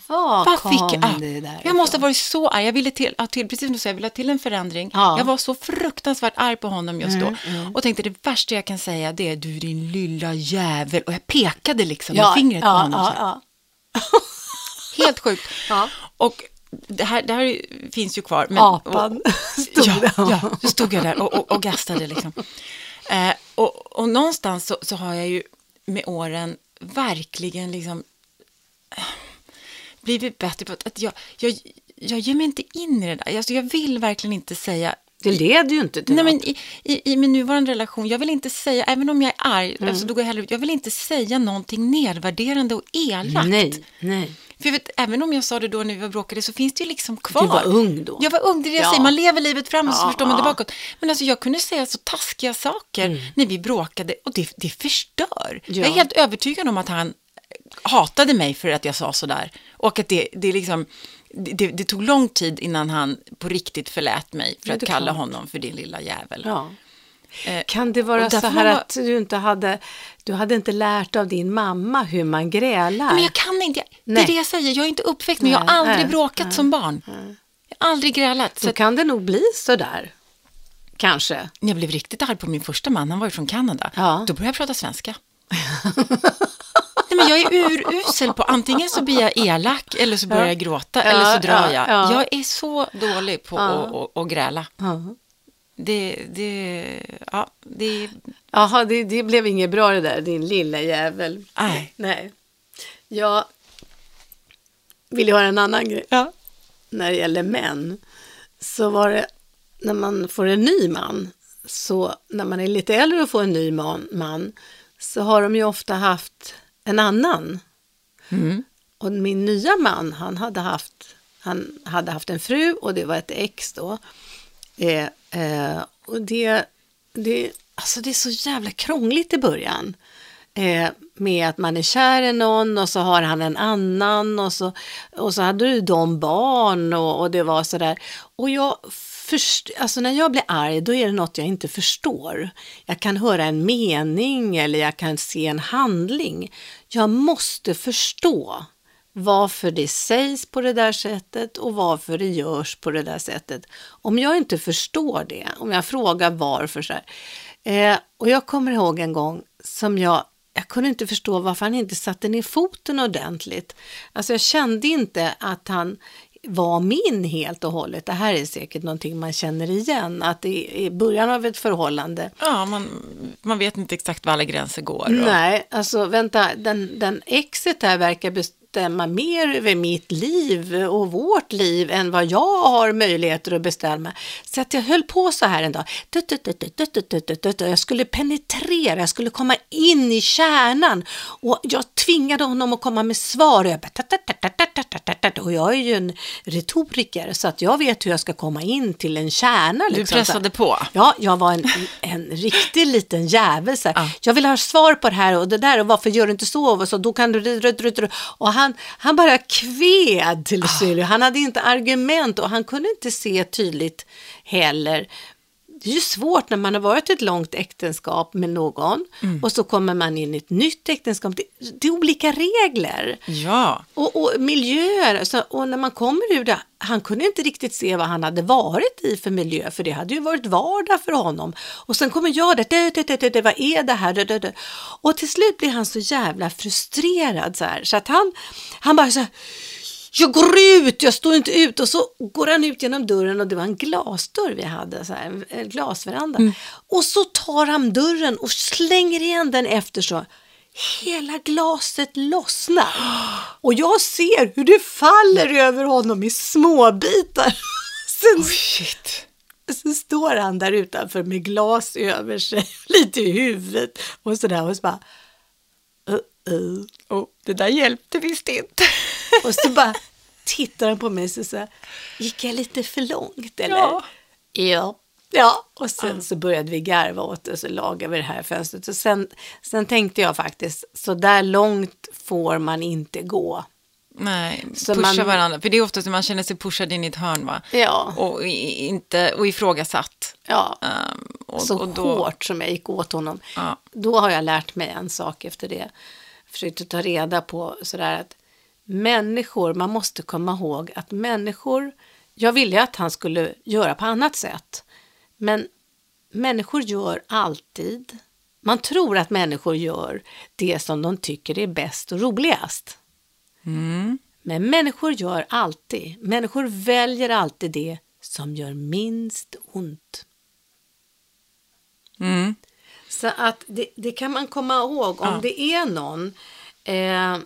Var vad kom fick jag? det där jag måste ha varit så arg. Jag ville till, ja, till precis som du säger, jag ville ha till en förändring. Ja. Mm, Jag var så fruktansvärt arg på honom just då. Och tänkte det värsta jag kan säga det är du din lilla jävel. Och jag pekade liksom med fingret på honom. så ja, Helt sjukt. (laughs) Ja. Och det här, det här finns ju kvar. Men, Apan och, (laughs) stod ja, ja, då stod jag där och, och, och gastade liksom. Eh, och, och någonstans så, så har jag ju med åren verkligen liksom blivit bättre på att, att jag, jag, jag ger mig inte in i det där. Alltså, jag vill verkligen inte säga Det leder ju inte till Nej, något. men i, i, I min nuvarande relation, jag vill inte säga, även om jag är arg, alltså, då går jag, hellre ut, jag vill inte säga någonting nedvärderande och elakt. Nej, nej. För jag vet, även om jag sa det då när vi var bråkade så finns det ju liksom kvar. Du var ung då. Jag var ung, det är det jag Ja. säger. Man lever livet framåt så Ja, förstår man det bakåt. Men alltså jag kunde säga så taskiga saker Mm. när vi bråkade och det, det förstör. Ja. Jag är helt övertygad om att han hatade mig för att jag sa sådär. Och att det, det, liksom, det, det tog lång tid innan han på riktigt förlät mig för att kalla klart. honom för din lilla jävel. Ja. Eh, Kan det vara så här att du inte hade, du hade inte lärt av din mamma hur man grälar? Men jag kan inte, det Nej. är det jag säger, jag är inte uppväxt men jag har Nej, aldrig nej, bråkat nej, som barn. Jag har aldrig grälat. Så Då kan det nog bli så där. Kanske. jag blev riktigt arg på min första man, han var ju från Kanada, Ja. då började jag prata svenska. (laughs) Nej, men jag är urusel på, antingen så blir jag elak eller så börjar jag gråta eller så drar ja, jag. ja. Jag är så dålig på att, att, att gräla. Det, det, ja, det, Jaha, det, det blev inget bra det där, din lilla jävel. nej. Nej. Jag vill höra en annan grej. Ja. När det gäller män, så var det när man får en ny man, så när man är lite äldre och får en ny man, man så har de ju ofta haft en annan. Mm. Och min nya man, han hade haft, han hade haft en fru och det var ett ex då. Eh, eh, och det, det, alltså det är så jävla krångligt i början. Eh, med att man är kär i någon och så har han en annan och så, och så hade du de barn och, och det var sådär. Och jag först, alltså när jag blir arg då är det något jag inte förstår. Jag kan höra en mening eller jag kan se en handling. Jag måste förstå varför det sägs på det där sättet och varför det görs på det där sättet. Om jag inte förstår det, om jag frågar varför så här. Eh, och jag kommer ihåg en gång som jag, jag kunde inte förstå varför han inte satte ner foten ordentligt. Alltså jag kände inte att han var min helt och hållet. Det här är säkert någonting man känner igen, att det är i början av ett förhållande Ja, man, man vet inte exakt var alla gränser går. Och, Nej, alltså vänta, den, den exet här verkar bestämma mer över mitt liv och vårt liv än vad jag har möjligheter att bestämma. Så att jag höll på så här en dag. Jag skulle penetrera, jag skulle komma in i kärnan och jag tvingade honom att komma med svar. Och jag, bara, och jag är ju en retoriker så att jag vet hur jag ska komma in till en kärna. Liksom. Du pressade på? Ja, jag var en, en riktig liten jävel. Så här. Jag vill ha svar på det här och det där och varför gör du inte så? Och så då kan du... Och han han bara kved till Ah. slut. Han hade inte argument och han kunde inte se tydligt heller. Det är ju svårt när man har varit i ett långt äktenskap med någon Mm. och så kommer man in i ett nytt äktenskap. Det, det är olika regler. Ja, Och, och miljöer, så, och när man kommer ur det, han kunde inte riktigt se vad han hade varit i för miljö, för det hade ju varit vardag för honom. Och sen kommer jag där, det, det, det, det, det, vad är det här? Och till slut blir han så jävla frustrerad så här, så att han, han bara så här, jag går ut, jag står inte ut. Och så går han ut genom dörren och det var en glasdörr vi hade, så här, en- glasveranda. Och så tar han dörren och slänger igen den efter så. Hela glaset lossnar. Och jag ser hur det faller över honom i små bitar. (laughs) Sen, shit. sen står han där utanför med glas över sig, (laughs) lite i huvudet och sådär och så bara uh-uh. Och det där hjälpte visst inte. Och så bara tittar han på mig och så gick jag lite för långt eller? Ja. Ja. Ja, och sen så började vi garva åt det och så lagade vi det här fönstret. Och sen, sen tänkte jag faktiskt, så där långt får man inte gå. Nej, Så pusha man- varandra. För det är ofta som man känner sig pushad in i ett hörn va? Ja, Och, inte, och ifrågasatt. ja. Um, och, så och då, hårt som jag gick åt honom. Ja. Då har jag lärt mig en sak efter det. Försökte ta reda på sådär att människor, man måste komma ihåg att människor, jag ville att han skulle göra på annat sätt. Men människor gör alltid, man tror att människor gör det som de tycker är bäst och roligast. Mm. Men människor gör alltid, människor väljer alltid det som gör minst ont. Mm. Så att det, det kan man komma ihåg om Ja. det är någon. Eh,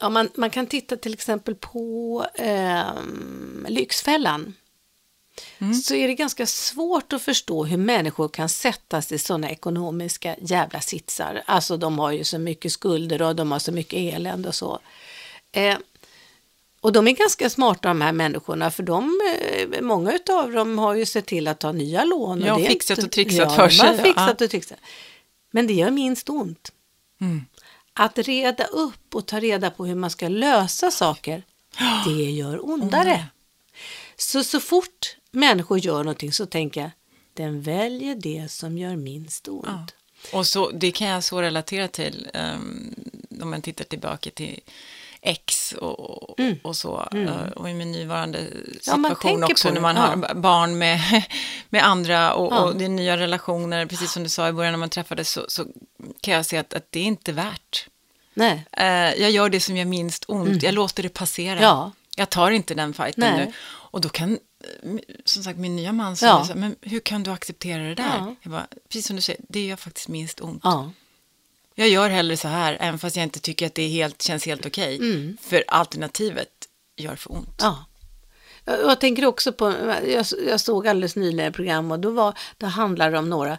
ja, man, man kan titta till exempel på eh, Lyxfällan. Så är det ganska svårt att förstå hur människor kan sättas i sådana ekonomiska jävla sitsar. Alltså de har ju så mycket skulder och de har så mycket elände och så. Eh, Och de är ganska smarta de här människorna för de, eh, många av dem har ju sett till att ta nya lån. Ja, det fixat inte- och trixat ja, för sig, ja. fixat och trixat. Men det gör minst ont. Mm. Att reda upp och ta reda på hur man ska lösa saker, det gör ondare. Så, så fort människor gör någonting så tänker jag, den väljer det som gör minst ont. Ja. Och så, det kan jag så relatera till um, om man tittar tillbaka till ex och, och så. eh, Och i min nuvarande Mm. Ja, situation tänker också när man ja. har ba- barn med, (laughs) med andra och, Ja. och det är nya relationer. Precis som du sa i början när man träffades så, så kan jag se att, att det är inte värt. Nej. Eh, jag gör det som gör minst ont. Jag låter det passera. Mm. Ja. Jag tar inte den fighten Nej. nu. Och då kan, eh, som sagt, min nya man säger Ja. men hur kan du acceptera det där? Ja. Jag bara, precis som du säger, det gör faktiskt minst ont. Ja. Jag gör hellre så här, även fast jag inte tycker att det helt, känns helt okej. För alternativet gör för ont. Ja. Jag jag tänker också på, jag, jag såg alldeles nyligen ett program och då, var, då handlade det om några,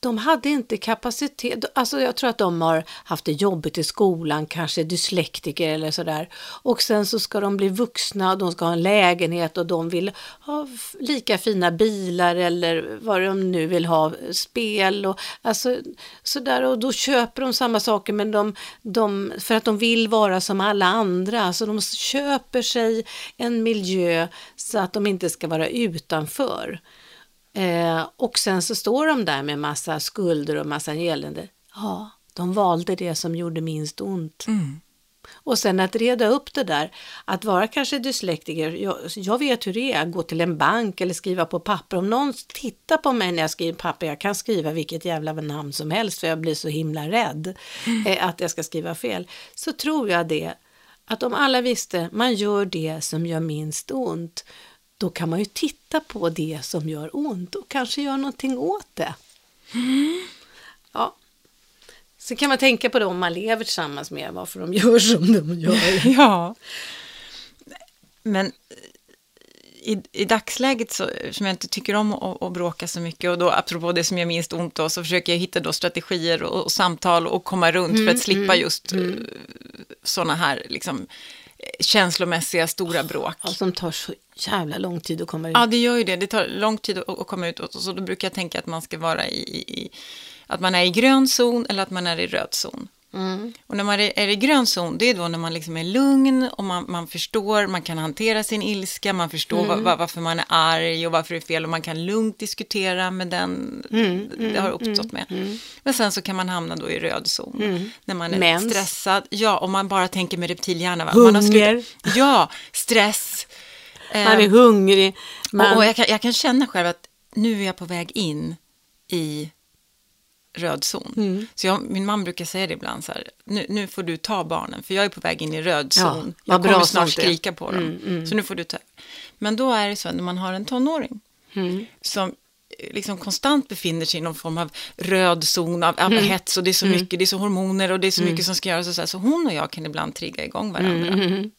de hade inte kapacitet, alltså jag tror att de har haft det jobbigt i skolan, kanske dyslektiker eller sådär. Och sen så ska de bli vuxna och de ska ha en lägenhet och de vill ha lika fina bilar eller vad de nu vill ha, spel och alltså sådär. Och då köper de samma saker men de, de, för att de vill vara som alla andra. Så de köper sig en miljö så att de inte ska vara utanför. Eh, och sen så står de där med massa skulder och massa elände. Ja, de valde det som gjorde minst ont. Mm. Och sen att reda upp det där, att vara kanske dyslektiker, jag, jag vet hur det är, gå till en bank eller skriva på papper. Om någon tittar på mig när jag skriver papper, jag kan skriva vilket jävla namn som helst för jag blir så himla rädd eh, att jag ska skriva fel. Så tror jag det, att om alla visste, man gör det som gör minst ont, då kan man ju titta på det som gör ont och kanske göra någonting åt det. Ja. Så kan man tänka på det om man lever tillsammans med varför de (laughs) gör som de gör. (laughs) Ja. Men eh, i, i dagsläget, så, som jag inte tycker om att, att bråka så mycket, och då apropå det som gör minst ont, då, så försöker jag hitta då strategier och, och samtal och komma runt för att slippa just mm. sådana här liksom, eh, känslomässiga stora bråk. Ja, som tar så jävla lång tid att komma ut. Ja, det gör ju det. Det tar lång tid att, komma ut och så då brukar jag tänka att man ska vara i, i, i att man är i grön zon eller att man är i röd zon. Mm. Och när man är, i grön zon, det är då när man liksom är lugn och man, man förstår, man kan hantera sin ilska, man förstår Mm. va, va, varför man är arg och varför det är fel och man kan lugnt diskutera med den Mm, det har uppstått med. Men sen så kan man hamna då i röd zon, när man är Mm. Mens. stressad. Ja, och man bara tänker med reptilhjärna. Va? Man har Hunger. ja, stress. Eh, Man är hungrig. Man, och, och jag, kan, jag kan känna själv att nu är jag på väg in i röd zon. Mm. Så jag, min man brukar säga det ibland så här, nu, nu får du ta barnen, för jag är på väg in i röd Ja, zon. vad jag kommer snart skrika på dem, Mm, mm. så nu får du ta. Men då är det så att när man har en tonåring Mm. som eh, liksom konstant befinner sig i någon form av röd zon av, Mm. av hets och det är så mycket, det är så hormoner och det är så mycket som ska göras och så här, så hon och jag kan ibland trigga igång varandra Mm.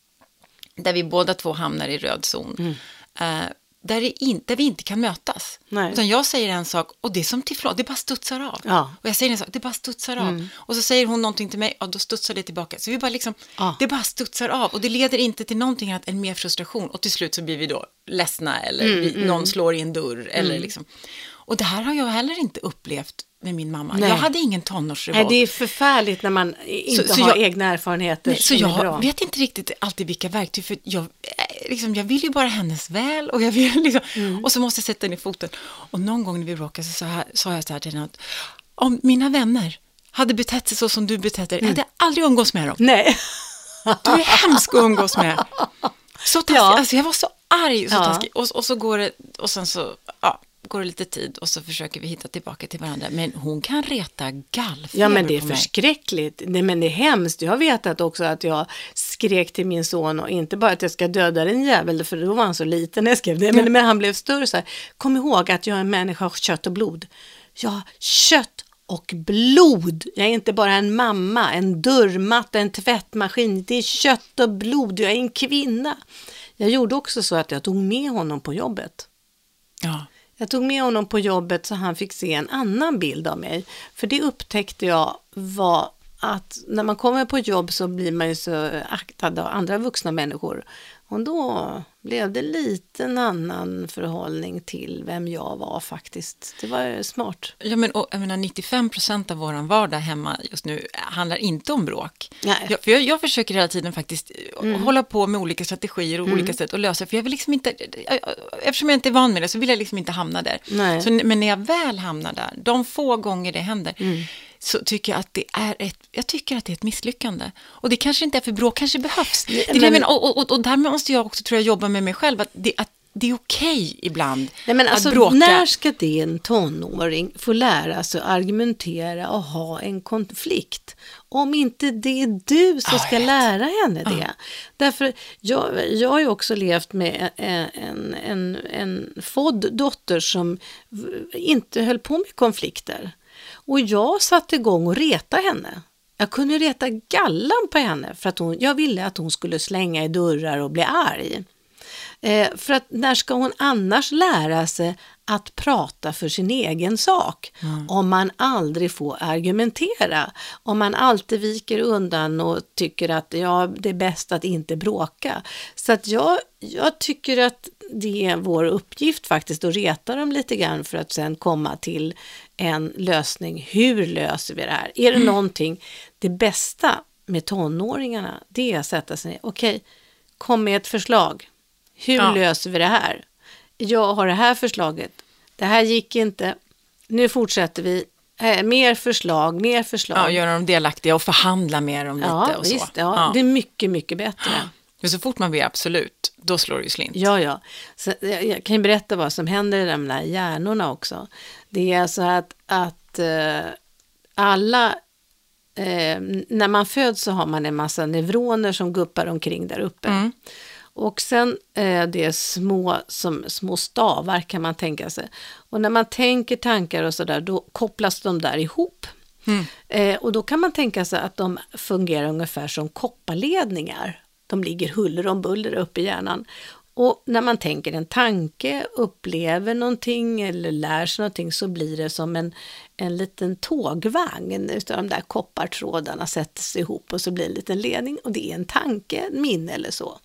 där vi båda två hamnar i röd zon. Eh, där, det in, där vi inte kan mötas. Nej. Utan jag säger en sak och det är som teflon, det bara studsar av. Ja. Och jag säger en sak, det bara studsar av. Och så säger hon någonting till mig, och då studsar det tillbaka. Så vi bara liksom, Ja. det bara studsar av. Och det leder inte till någonting annat än mer frustration. Och till slut så blir vi då ledsna eller vi, någon slår i en dörr. Eller liksom. Och det här har jag heller inte upplevt med min mamma. Nej. Jag hade ingen tonårsrevolt. Nej, det är förfärligt när man inte Så- så har jag- egna erfarenheter Nej, så jag vet inte riktigt alltid vilka verktyg, för jag, eh, liksom, jag vill ju bara hennes väl och jag vill (laughs) liksom, Mm. och så måste jag sätta ner foten. Och någon gång när vi bråkade så sa jag, sa jag så här till henne att om mina vänner hade betett sig så som du betett dig, Mm. hade jag aldrig umgås med dem. Nej. (laughs) Du är hemsk att umgås med. Så taskig, Ja. alltså jag var så arg och så Ja. taskig. Och, och så går det, och sen så, ja, går det lite tid och så försöker vi hitta tillbaka till varandra. Men hon kan reta gallfeber Ja, men det är förskräckligt. Nej, men det är hemskt. Jag har vetat också att jag skrek till min son och inte bara att jag ska döda den jävel, för då var han så liten när jag skrev det, men, men han blev större så här. Kom ihåg att jag är en människa av kött och blod. Ja, kött och blod. Jag är inte bara en mamma, en dörrmatta, en tvättmaskin. Det är kött och blod. Jag är en kvinna. Jag gjorde också så att jag tog med honom på jobbet. Ja. Jag tog med honom på jobbet så han fick se en annan bild av mig. För det upptäckte jag var att när man kommer på jobb så blir man ju så aktad av andra vuxna människor. Och då blev det lite en annan förhållning till vem jag var faktiskt. Det var smart. Ja, men och, jag menar, 95 procent av vår vardag hemma just nu handlar inte om bråk. Nej. Jag, för jag, jag försöker hela tiden faktiskt mm. hålla på med olika strategier och mm. olika sätt att lösa, för jag vill liksom inte, eftersom jag inte är van med det så vill jag liksom inte hamna där. Nej. Så, men när jag väl hamnar där, de få gånger det händer, Mm. Så tycker jag att det är ett, jag tycker att det är ett misslyckande. Och det kanske inte är för bråk kanske behövs. Det jag men- menar, och, och, och där måste jag också tror jag jobba med mig själv, att det, att det är okej ibland Nej, men att alltså, bråka. när ska det en tonåring få lära sig att argumentera och ha en konflikt? Om inte det är du som Ja, ska jag vet. lära henne det. Därför, jag, jag har ju också levt med en, en, en, en fodd dotter som inte höll på med konflikter. Och jag satte igång och reta henne. Jag kunde reta gallan på henne för att hon, jag ville att hon skulle slänga i dörrar och bli arg. Eh, för att när ska hon annars lära sig att prata för sin egen sak? Om man aldrig får argumentera. Om man alltid viker undan och tycker att ja, det är bäst att inte bråka. Så att jag, jag tycker att det är vår uppgift faktiskt att reta dem lite grann för att sen komma till en lösning. Hur löser vi det här? Är det någonting, det bästa med tonåringarna, det är att sätta sig ner. Okej, kom med ett förslag. Hur Ja. löser vi det här? Jag har det här förslaget. Det här gick inte. Nu fortsätter vi. Eh, mer förslag, mer förslag. Ja, göra dem delaktiga och förhandla med dem Ja, lite och så. visst. Ja, Det är mycket, mycket bättre. Men så fort man blir absolut, då slår det ju slint. Ja, ja. Så jag, kan ju berätta vad som händer i de där hjärnorna också. Det är så att, att eh, alla, eh, när man föds så har man en massa neuroner som guppar omkring där uppe. Mm. Och sen eh, det är små, som, små stavar kan man tänka sig. Och när man tänker tankar och sådär, då kopplas de där ihop. Mm. Eh, och då kan man tänka sig att de fungerar ungefär som kopparledningar. De ligger huller om buller uppe i hjärnan. Och när man tänker en tanke, upplever någonting eller lär sig någonting så blir det som en, en liten tågvagn utav de där koppartrådarna sätts ihop och så blir det en liten ledning och det är en tanke, en minne eller så.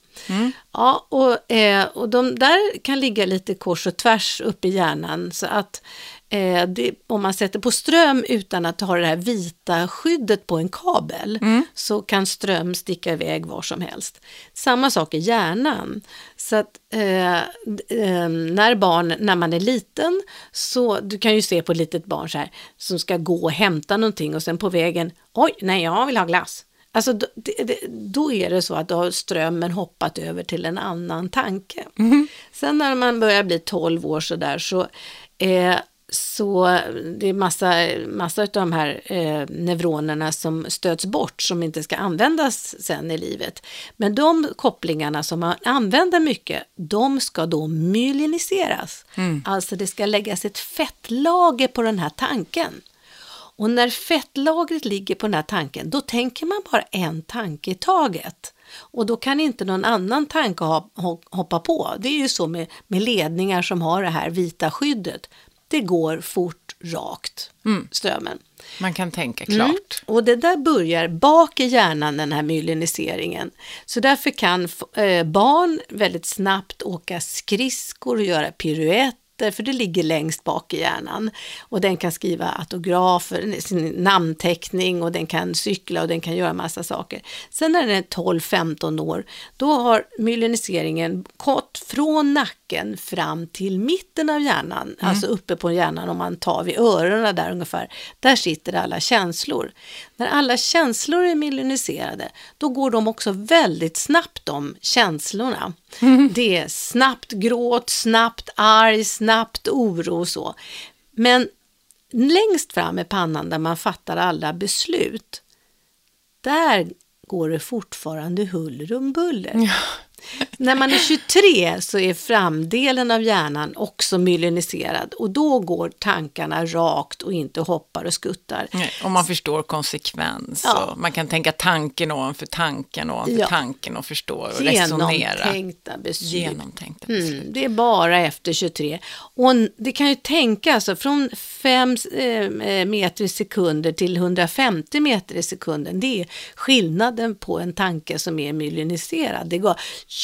Ja, och, eh, och de där kan ligga lite kors och tvärs upp i hjärnan så att eh, det, om man sätter på ström utan att ha det här vita skyddet på en kabel så kan ström sticka iväg var som helst. Samma sak i hjärnan. Så att eh, eh, när barn, när man är liten så du kan ju se på ett litet barn så här som ska gå och hämta någonting och sen på vägen, oj, nej, jag vill ha glass. Alltså då, det, då är det så att då har strömmen hoppat över till en annan tanke. Sen när man börjar bli 12 år så där så, eh, så det är massa, massa av de här eh, neuronerna som stöts bort som inte ska användas sen i livet. Men de kopplingarna som man använder mycket, de ska då myeliniseras. Alltså det ska läggas ett fettlager på den här tanken. Och när fettlagret ligger på den här tanken, då tänker man bara en tanke i taget. Och då kan inte någon annan tanke hop- hop- hoppa på. Det är ju så med, med ledningar som har det här vita skyddet. Det går fort, rakt, strömmen. Man kan tänka Mm. klart. Och det där börjar bak i hjärnan, den här myeliniseringen. Så därför kan eh, barn väldigt snabbt åka skridskor och göra piruetter, för det ligger längst bak i hjärnan. Och den kan skriva autografer, sin namnteckning och den kan cykla och den kan göra massa saker. Sen när den är 12-15 år, då har myeliniseringen gått från nacken fram till mitten av hjärnan, alltså uppe på hjärnan om man tar vid öronen där ungefär. Där sitter alla känslor. När alla känslor är myeliniserade, då går de också väldigt snabbt de känslorna. (laughs) Det är snabbt gråt, snabbt arg, snabbt oro och så. Men längst fram i pannan där man fattar alla beslut, där går det fortfarande huller om buller. När man är 23 så är framdelen av hjärnan också myeliniserad och då går tankarna rakt och inte hoppar och skuttar. Nej, och man förstår konsekvens. Ja. Man kan tänka tanken ovanför tanken ovanför Ja. tanken och förstå och resonera. Genomtänkta beslut. Genomtänkta beslut. Mm, det är bara efter 23. Och det kan ju tänka, alltså från 5 meter i sekunder till 150 meter i sekunden, det är skillnaden på en tanke som är myeliniserad. Det går,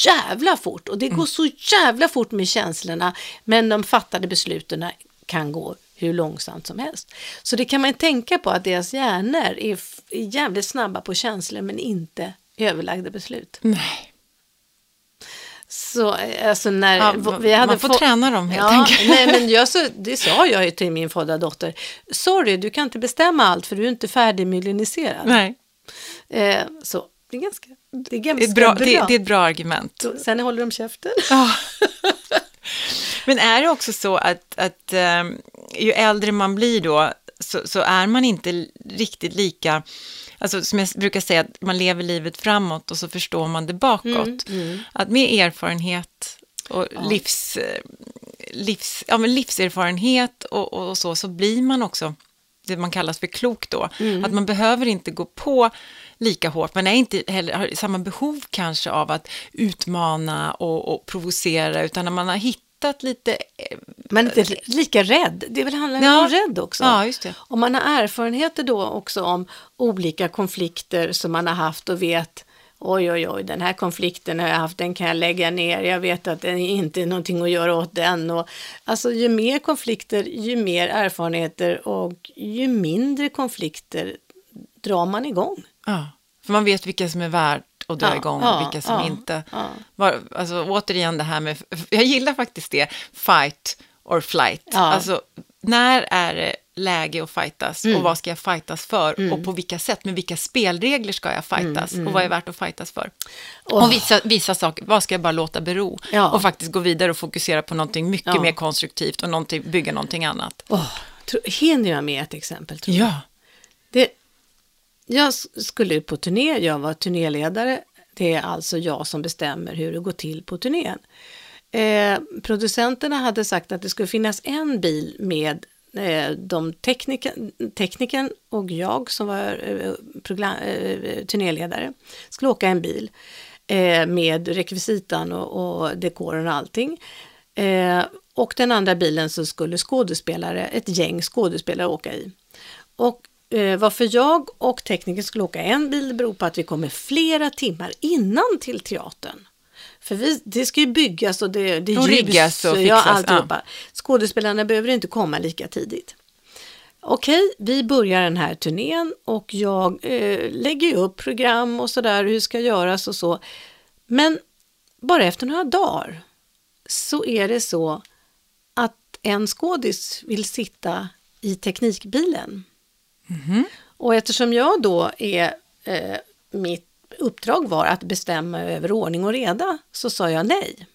jävla fort och det går så jävla fort med känslorna men de fattade besluten kan gå hur långsamt som helst. Så det kan man tänka på att deras hjärnor är, är jävligt snabba på känslor men inte överlagda beslut. Nej. Så, alltså när Ja, vi hade man får få- träna dem helt ja, enkelt. Nej, men (laughs) jag, så, det sa jag ju till min födda dotter. Sorry, du kan inte bestämma allt för du är inte färdigmyeliniserad. Nej. Eh, så det är ganska, det är Det, ganska är ett bra, bra. det, det är ett bra argument. Sen håller de käften. Ja. (laughs) Men är det också så att, att ehm, ju äldre man blir då så, så är man inte riktigt lika, alltså som jag brukar säga, att man lever livet framåt och så förstår man det bakåt. Att med erfarenhet och livs, eh, livs, ja, men livserfarenhet och, och så, så blir man också det man kallas för klok då. Att man behöver inte gå på lika hårt, man är inte heller, har samma behov kanske av att utmana och, och provocera, utan när man har hittat lite... eh, Men inte lika rädd. Det är väl handlar Ja. om rädd också. Ja, just det. Om man har erfarenheter då också om olika konflikter som man har haft och vet Oj, oj, oj, den här konflikten har jag haft, den kan jag lägga ner. Jag vet att det inte är någonting att göra åt den. Och, alltså, ju mer konflikter, ju mer erfarenheter och ju mindre konflikter drar man igång. Ja, för man vet vilka som är värt att dra Ja, igång ja, och vilka som ja, inte. ja. Var, alltså, återigen det här med, jag gillar faktiskt det, fight or flight. Ja. Alltså, när är det läge att fightas Mm. och vad ska jag fightas för och på vilka sätt, med vilka spelregler ska jag fightas och vad är värt att fightas för? Mm, Och- vissa, vissa saker, vad ska jag bara låta bero Ja. och faktiskt gå vidare och fokusera på någonting mycket Ja. mer konstruktivt och någonting, bygga någonting annat. Tro, hinner jag med ett exempel? Tror jag? Ja, Det, jag skulle ut på turné, jag var turnéledare. Det är alltså jag som bestämmer hur det går till på turnén. Eh, producenterna hade sagt att det skulle finnas en bil med eh, de tekniken, tekniken och jag som var eh, program, eh, turnéledare skulle åka en bil eh, med rekvisitan och, och dekoren och allting. Eh, och den andra bilen så skulle skådespelare, ett gäng skådespelare åka i. Och varför jag och tekniker skulle åka en bil beror på att vi kommer flera timmar innan till teatern. För vi, det ska ju byggas och det, det Och riggas och ja, fixas, alltihopa. Skådespelarna behöver inte komma lika tidigt. Okej, vi börjar den här turnén och jag eh, lägger upp program och sådär, hur ska göras och så. Men bara efter några dagar så är det så att en skådis vill sitta i teknikbilen. Och eftersom jag då är, eh, mitt uppdrag var att bestämma över ordning och reda, så sa jag nej.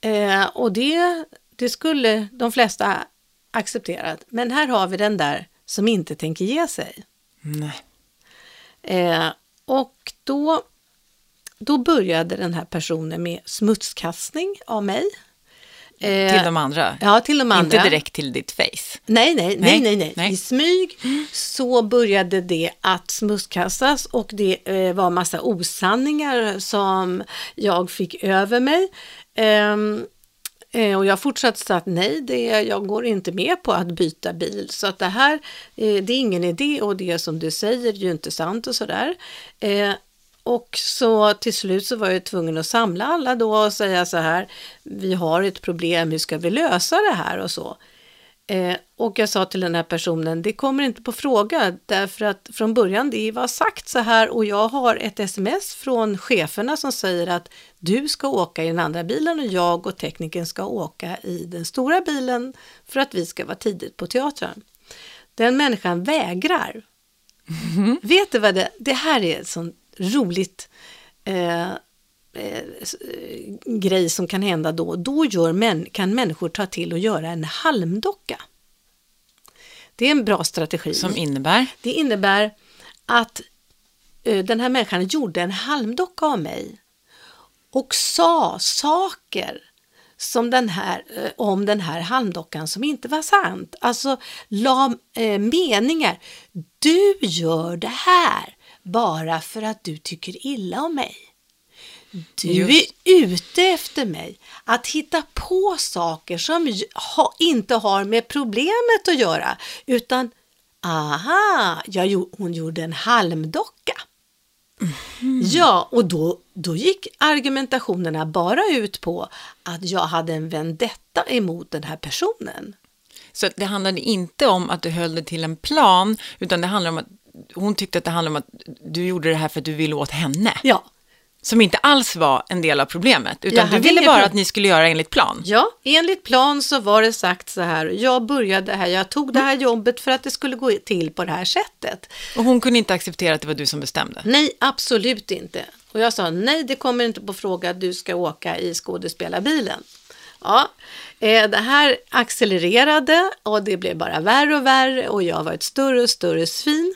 Eh, och det, det skulle de flesta accepterat. Men här har vi den där som inte tänker ge sig. nej. Eh, och då, då började den här personen med smutskastning av mig. Eh, Till de andra. Ja, till de andra. Inte direkt till ditt face. Nej, nej, nej, Nej, nej, nej. I smyg så började det att smutskastas och det eh, var massa osanningar som jag fick över mig. Ehm, eh, och jag fortsatte säga att nej, det, jag går inte med på att byta bil. Så att det här, eh, det är ingen idé och det som du säger är ju inte sant och sådär. Och så till slut så var jag tvungen att samla alla då och säga så här, vi har ett problem, hur ska vi lösa det här och så. Eh, och jag sa till den här personen, det kommer inte på fråga därför att från början det var sagt så här och jag har ett sms från cheferna som säger att du ska åka i den andra bilen och jag och tekniken ska åka i den stora bilen för att vi ska vara tidigt på teatern. Den människan vägrar. Vet du vad det, det här är ett sånt roligt eh, eh, eh, grej som kan hända då. Då gör män, kan människor ta till och göra en halmdocka. Det är en bra strategi. Som innebär? Det innebär att eh, den här människan gjorde en halmdocka av mig och sa saker som den här, eh, om den här halmdockan som inte var sant. Alltså la eh, meningar. Du gör det här bara för att du tycker illa om mig. Du Just. är ute efter mig. Att hitta på saker som ha, inte har med problemet att göra. Utan, aha, jag, hon gjorde en halmdocka. Ja, och då, då gick argumentationerna bara ut på att jag hade en vendetta emot den här personen. Så det handlade inte om att du höll det till en plan, utan det handlade om att hon tyckte att det handlade om att du gjorde det här för att du ville åt henne. Ja, Som inte alls var en del av problemet, Jag utan du ville bara att ni skulle göra enligt plan. Ja, enligt plan så var det sagt så här. Jag började här, jag tog det här jobbet för att det skulle gå till på det här sättet. Och hon kunde inte acceptera att det var du som bestämde. Nej, absolut inte. Och jag sa nej, det kommer inte på fråga. Du ska åka i skådespelarbilen. Ja, eh, det här accelererade och det blev bara värre och värre och jag var ett större och större svin.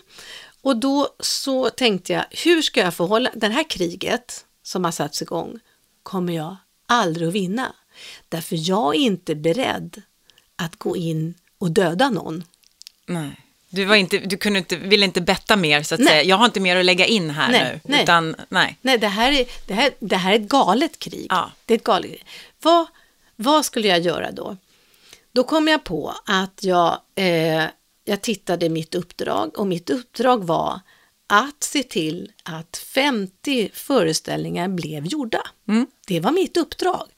Och då så tänkte jag, hur ska jag få hålla det här kriget som har satts igång kommer jag aldrig att vinna. Därför jag är inte beredd att gå in och döda någon. Nej. Du, var inte, du kunde inte, ville inte betta mer, så att Nej. säga. Jag har inte mer att lägga in här Nej, nu. nej. Utan, nej. Nej, det här är, det här, det här är ett galet krig. Ja. Det är ett galet krig. Vad, vad skulle jag göra då? Då kom jag på att jag, eh, jag tittade mitt uppdrag och mitt uppdrag var att se till att 50 föreställningar blev gjorda. Mm. Det var mitt uppdrag.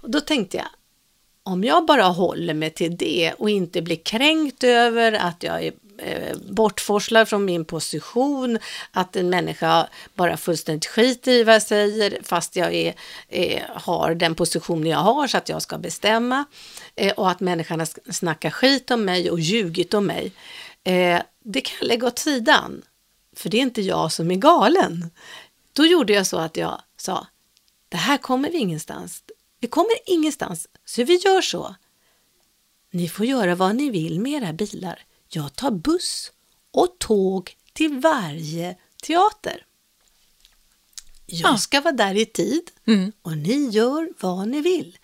Och då tänkte jag, om jag bara håller mig till det och inte blir kränkt över att jag eh, bortforslad från min position, att en människa bara fullständigt skiter i vad jag säger fast jag är, eh, har den positionen jag har så att jag ska bestämma eh, och att människan har snackat skit om mig och ljugit om mig. Eh, det kan jag lägga åt sidan, för det är inte jag som är galen. Då gjorde jag så att jag sa, det här kommer vi ingenstans. Vi kommer ingenstans, så vi gör så. Ni får göra vad ni vill med era bilar. Jag tar buss och tåg till varje teater. Jag Ja. ska vara där i tid Mm. och ni gör vad ni vill.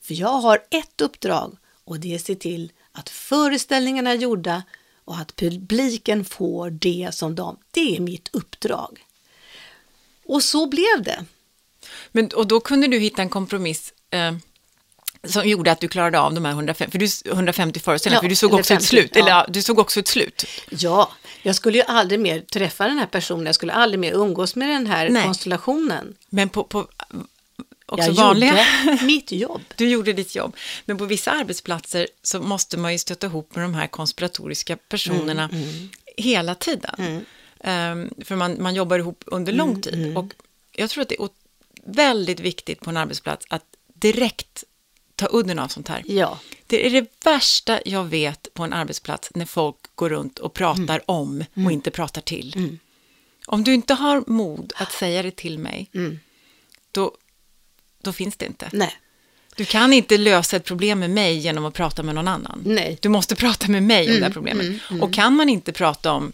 För jag har ett uppdrag och det är att se till att föreställningarna är gjorda och att publiken får det som de... Det är mitt uppdrag. Och så blev det. Men, och då kunde du hitta en kompromiss eh, som gjorde att du klarade av de här 150, för du, 150 föreställningar, Ja, för du såg också 50, ett slut. ja. Eller, du såg också ett slut. Ja, jag skulle ju aldrig mer träffa den här personen. Jag skulle aldrig mer umgås med den här Nej. konstellationen. Men på, på också jag vanliga... gjorde (laughs) mitt jobb. Du gjorde ditt jobb. Men på vissa arbetsplatser så måste man ju stöta ihop med de här konspiratoriska personerna Mm, hela tiden. Ehm, för man, man jobbar ihop under Mm, lång tid. Och jag tror att det är väldigt viktigt på en arbetsplats att direkt ta udden av sånt här. Ja, Det är det värsta jag vet på en arbetsplats när folk går runt och pratar Mm. om och inte pratar till. Om du inte har mod att säga det till mig, Mm. då, då finns det inte. nej, Du kan inte lösa ett problem med mig genom att prata med någon annan. nej. Du måste prata med mig om Mm, det här problemet. Och kan man inte prata om,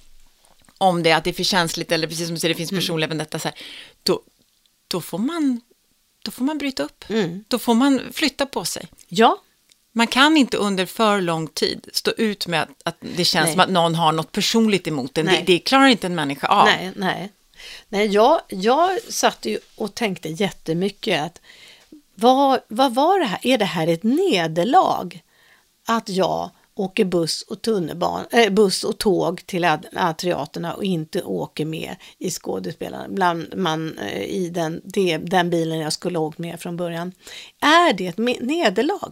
om det, att det är för känsligt eller precis som du säger, det finns Mm. personliga vendetta, så här, då, då, får man, då får man bryta upp. Mm. Då får man flytta på sig. Ja, Man kan inte under för lång tid stå ut med att, att det känns Nej. som att någon har något personligt emot en. Det, det klarar inte en människa av. nej, nej. Nej, jag, jag satt ju och tänkte jättemycket att vad, vad var det här? Är det här ett nederlag? Att jag åker buss och tunnelban, äh, buss och tåg till teaterna och inte åker med i skådespelarna, bland man, eh, i den, det, den bilen jag skulle ha åkt med från början. Är det ett nederlag?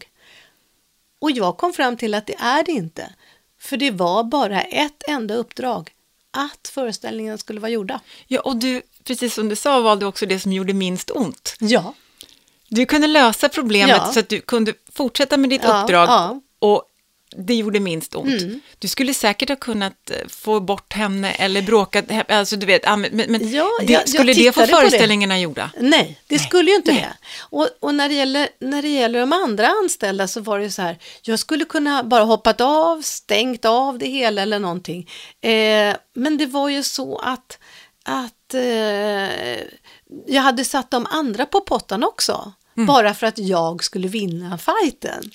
Och jag kom fram till att det är det inte. För det var bara ett enda uppdrag, att föreställningen skulle vara gjorda. Ja, och du, precis som du sa, valde också det som gjorde minst ont. Ja, Du kunde lösa problemet Ja. så att du kunde fortsätta med ditt Ja, uppdrag ja. Och det gjorde minst ont. Du skulle säkert ha kunnat eh, få bort henne eller bråkat, alltså du vet, men, men Ja, det, jag- jag skulle det få på det. föreställningarna gjorda? Nej, det skulle ju inte det. Och, och när, det gäller, när det gäller de andra anställda så var det ju så här, jag skulle kunna bara hoppat av, stängt av det hela eller någonting. Eh, men det var ju så att, att eh, jag hade satt de andra på pottan också, bara för att jag skulle vinna fighten.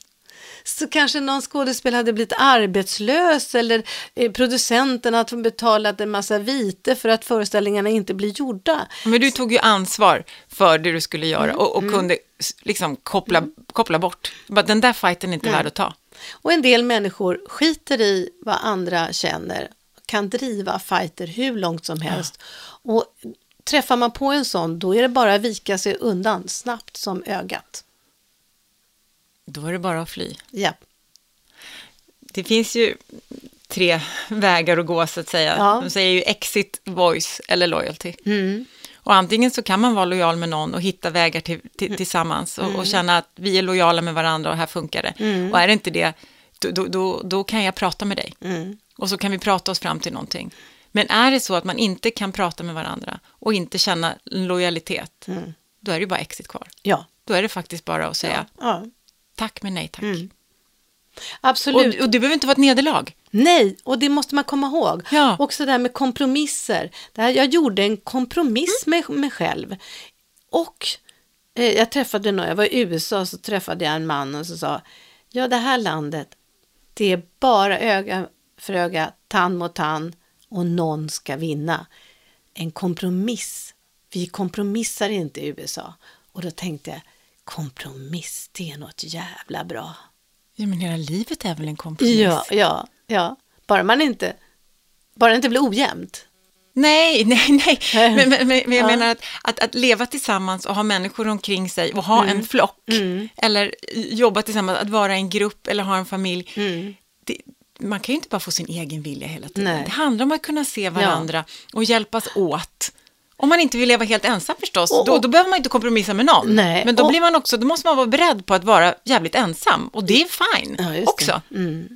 Så kanske någon skådespelare hade blivit arbetslös eller eh, producenten hade betalat en massa vite för att föreställningarna inte blir gjorda. Men du tog ju ansvar för det du skulle göra Mm, och, och kunde s- liksom koppla, koppla bort. Den där fighten är inte Mm. värd att ta. Och en del människor skiter i vad andra känner, kan driva fighter hur långt som helst. Och träffar man på en sån, då är det bara att vika sig undan snabbt som ögat. Då är det bara att fly. Ja. Det finns ju tre vägar att gå så att säga. Ja. De säger ju exit, voice eller loyalty. Mm. Och antingen så kan man vara lojal med någon och hitta vägar till, till, tillsammans och, och känna att vi är lojala med varandra och här funkar det. Och är det inte det, då, då, då, kan jag prata med dig. Mm. Och så kan vi prata oss fram till någonting. Men är det så att man inte kan prata med varandra och inte känna lojalitet, Mm. då är det ju bara exit kvar. Ja. Då är det faktiskt bara att säga ja. Tack men nej tack. Mm. Absolut. Och, och det behöver inte vara ett nederlag. Nej, och det måste man komma ihåg. Ja. Också det här med kompromisser. Det här, jag gjorde en kompromiss med mig själv. Och eh, jag träffade någon, jag var i USA så träffade jag en man och så sa, ja det här landet, det är bara öga för öga, tand mot tand och någon ska vinna. En kompromiss. Vi kompromissar inte i USA. Och då tänkte jag, kompromiss, det är något jävla bra. Ja, men hela livet är väl en kompromiss? Ja, ja, ja. Bara man inte, bara det inte blir ojämnt. Nej, (laughs) nej, nej. Men, men, men jag Ja. menar att, att, att leva tillsammans och ha människor omkring sig och ha Mm. en flock eller jobba tillsammans, att vara en grupp eller ha en familj. Mm. Det, man kan ju inte bara få sin egen vilja hela tiden. Nej. Det handlar om att kunna se varandra och hjälpas åt. Om man inte vill leva helt ensam förstås, Och- då, då behöver man inte kompromissa med någon. Nej, Men då, och- blir man också, då måste man vara beredd på att vara jävligt ensam. Och det är fine Ja, också. Mm.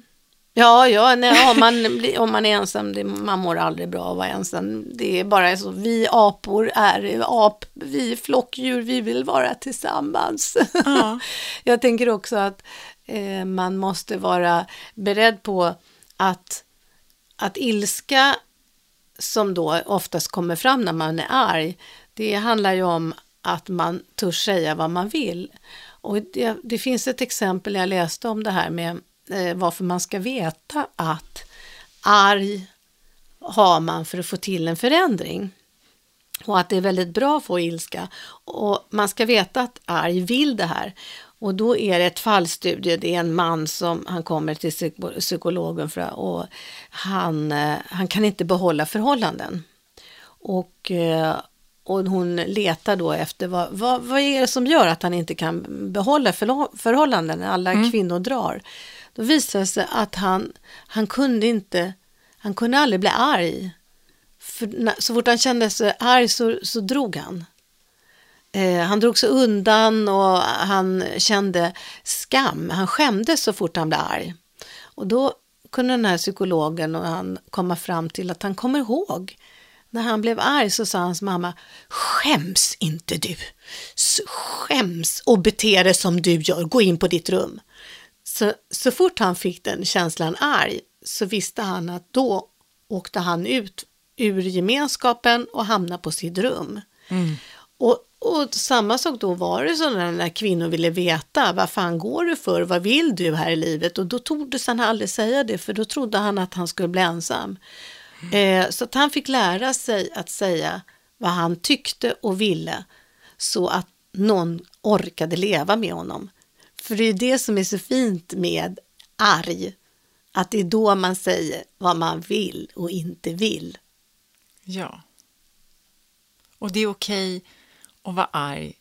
Ja, ja, nej, om, man, om man är ensam, det, man mår aldrig bra av att vara ensam. Det är bara så, vi apor är ap, vi flockdjur, vi vill vara tillsammans. Ja. (laughs) Jag tänker också att eh, man måste vara beredd på att, att ilska som då oftast kommer fram när man är arg, det handlar ju om att man törs säga vad man vill. Och det, det finns ett exempel jag läste om det här med eh, varför man ska veta att arg har man för att få till en förändring. Och att det är väldigt bra att få ilska. Och man ska veta att arg vill det här. Och då är det ett fallstudie, det är en man som han kommer till psyko- psykologen för och han, eh, han kan inte behålla förhållanden. Och, eh, och hon letar då efter vad, vad, vad är det som gör att han inte kan behålla förhållanden, alla kvinnor drar. Då visar det sig att han, han kunde inte, han kunde aldrig bli arg. För när, så fort han kände sig arg så, så drog han. Eh, han drog sig undan och han kände skam. Han skämdes så fort han blev arg. Och då kunde den här psykologen och han komma fram till att han kommer ihåg när han blev arg så sa hans mamma Skäms inte du! Skäms och bete dig som du gör, gå in på ditt rum. Så, så fort han fick den känslan arg så visste han att då åkte han ut ur gemenskapen och hamnade på sitt rum. Och, och samma sak då var det så när, kvinnor ville veta vad fan går du för, vad vill du här i livet? Och då tordes han aldrig säga det för då trodde han att han skulle bli ensam. Eh, så att han fick lära sig att säga vad han tyckte och ville så att någon orkade leva med honom. För det är det som är så fint med arg, att det är då man säger vad man vill och inte vill. Ja. Och det är okej att vara arg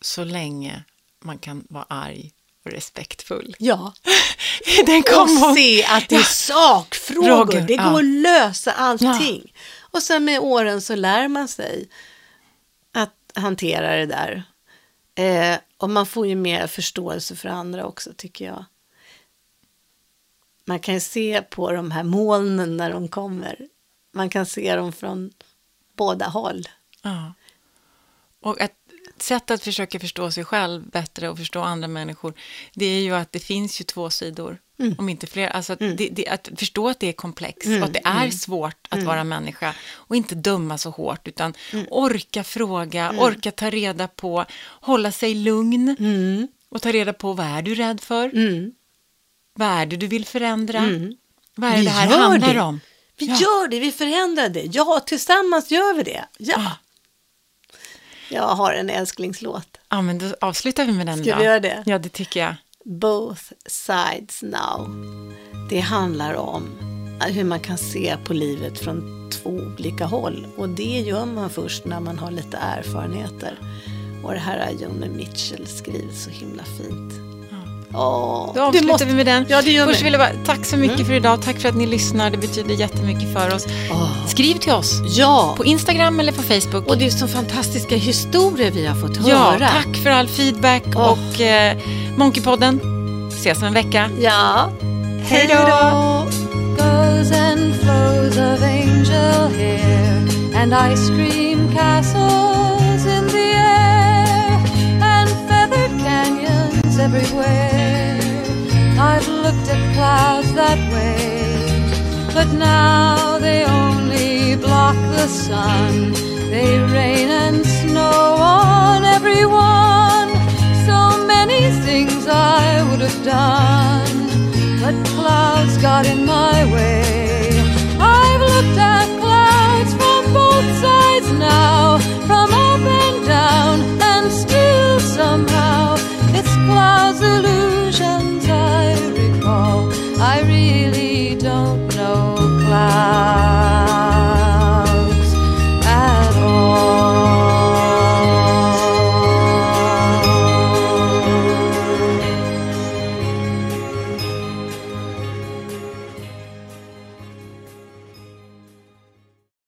så länge man kan vara arg och respektfull. Ja, (laughs) Den kom och och- se att det är Ja. sakfrågor, Frågor, det går ja. att lösa allting. Och sen med åren så lär man sig att hantera det där. Eh, och man får ju mer förståelse för andra också tycker jag. Man kan ju se på de här molnen när de kommer. Man kan se dem från båda håll. Ja. Och ett sätt att försöka förstå sig själv bättre och förstå andra människor, det är ju att det finns ju två sidor, om inte fler. Alltså att, det, det, att förstå att det är komplext och att det är svårt att vara människa och inte döma så hårt, utan orka fråga, orka ta reda på, hålla sig lugn och ta reda på vad är du rädd för? Vad är det du vill förändra? Vad är det Vi det här handlar det. om? Vi Ja. gör det, vi förändrar det. Ja, tillsammans gör vi det. Ja. Jag har en älsklingslåt. Ja, men då avslutar vi med den Ska då. vi göra det? Ja, det tycker jag. Both sides now. Det handlar om hur man kan se på livet från två olika håll. Och det gör man först när man har lite erfarenheter. Och det här har Joni Mitchell skrivit så himla fint. Åh, Då avslutar måste... vi med den. Ja, det gör Först vill jag bara, tack så mycket mm. för idag. Tack för att ni lyssnar. Det betyder jättemycket för oss. Oh. Skriv till oss. Ja. På Instagram eller på Facebook. Och det är så fantastistiska historier vi har fått höra. Ja, tack för all feedback oh. och eh, Monkeypodden. Ses om en vecka. Ja. Hej då. Goes and flows of angel hair and ice cream castles in the air and feathered canyons everywhere. I've looked at clouds that way, but now they only block the sun. They rain and snow on everyone. So many things I would have done but clouds got in my way. I've looked at clouds from both sides now, mar.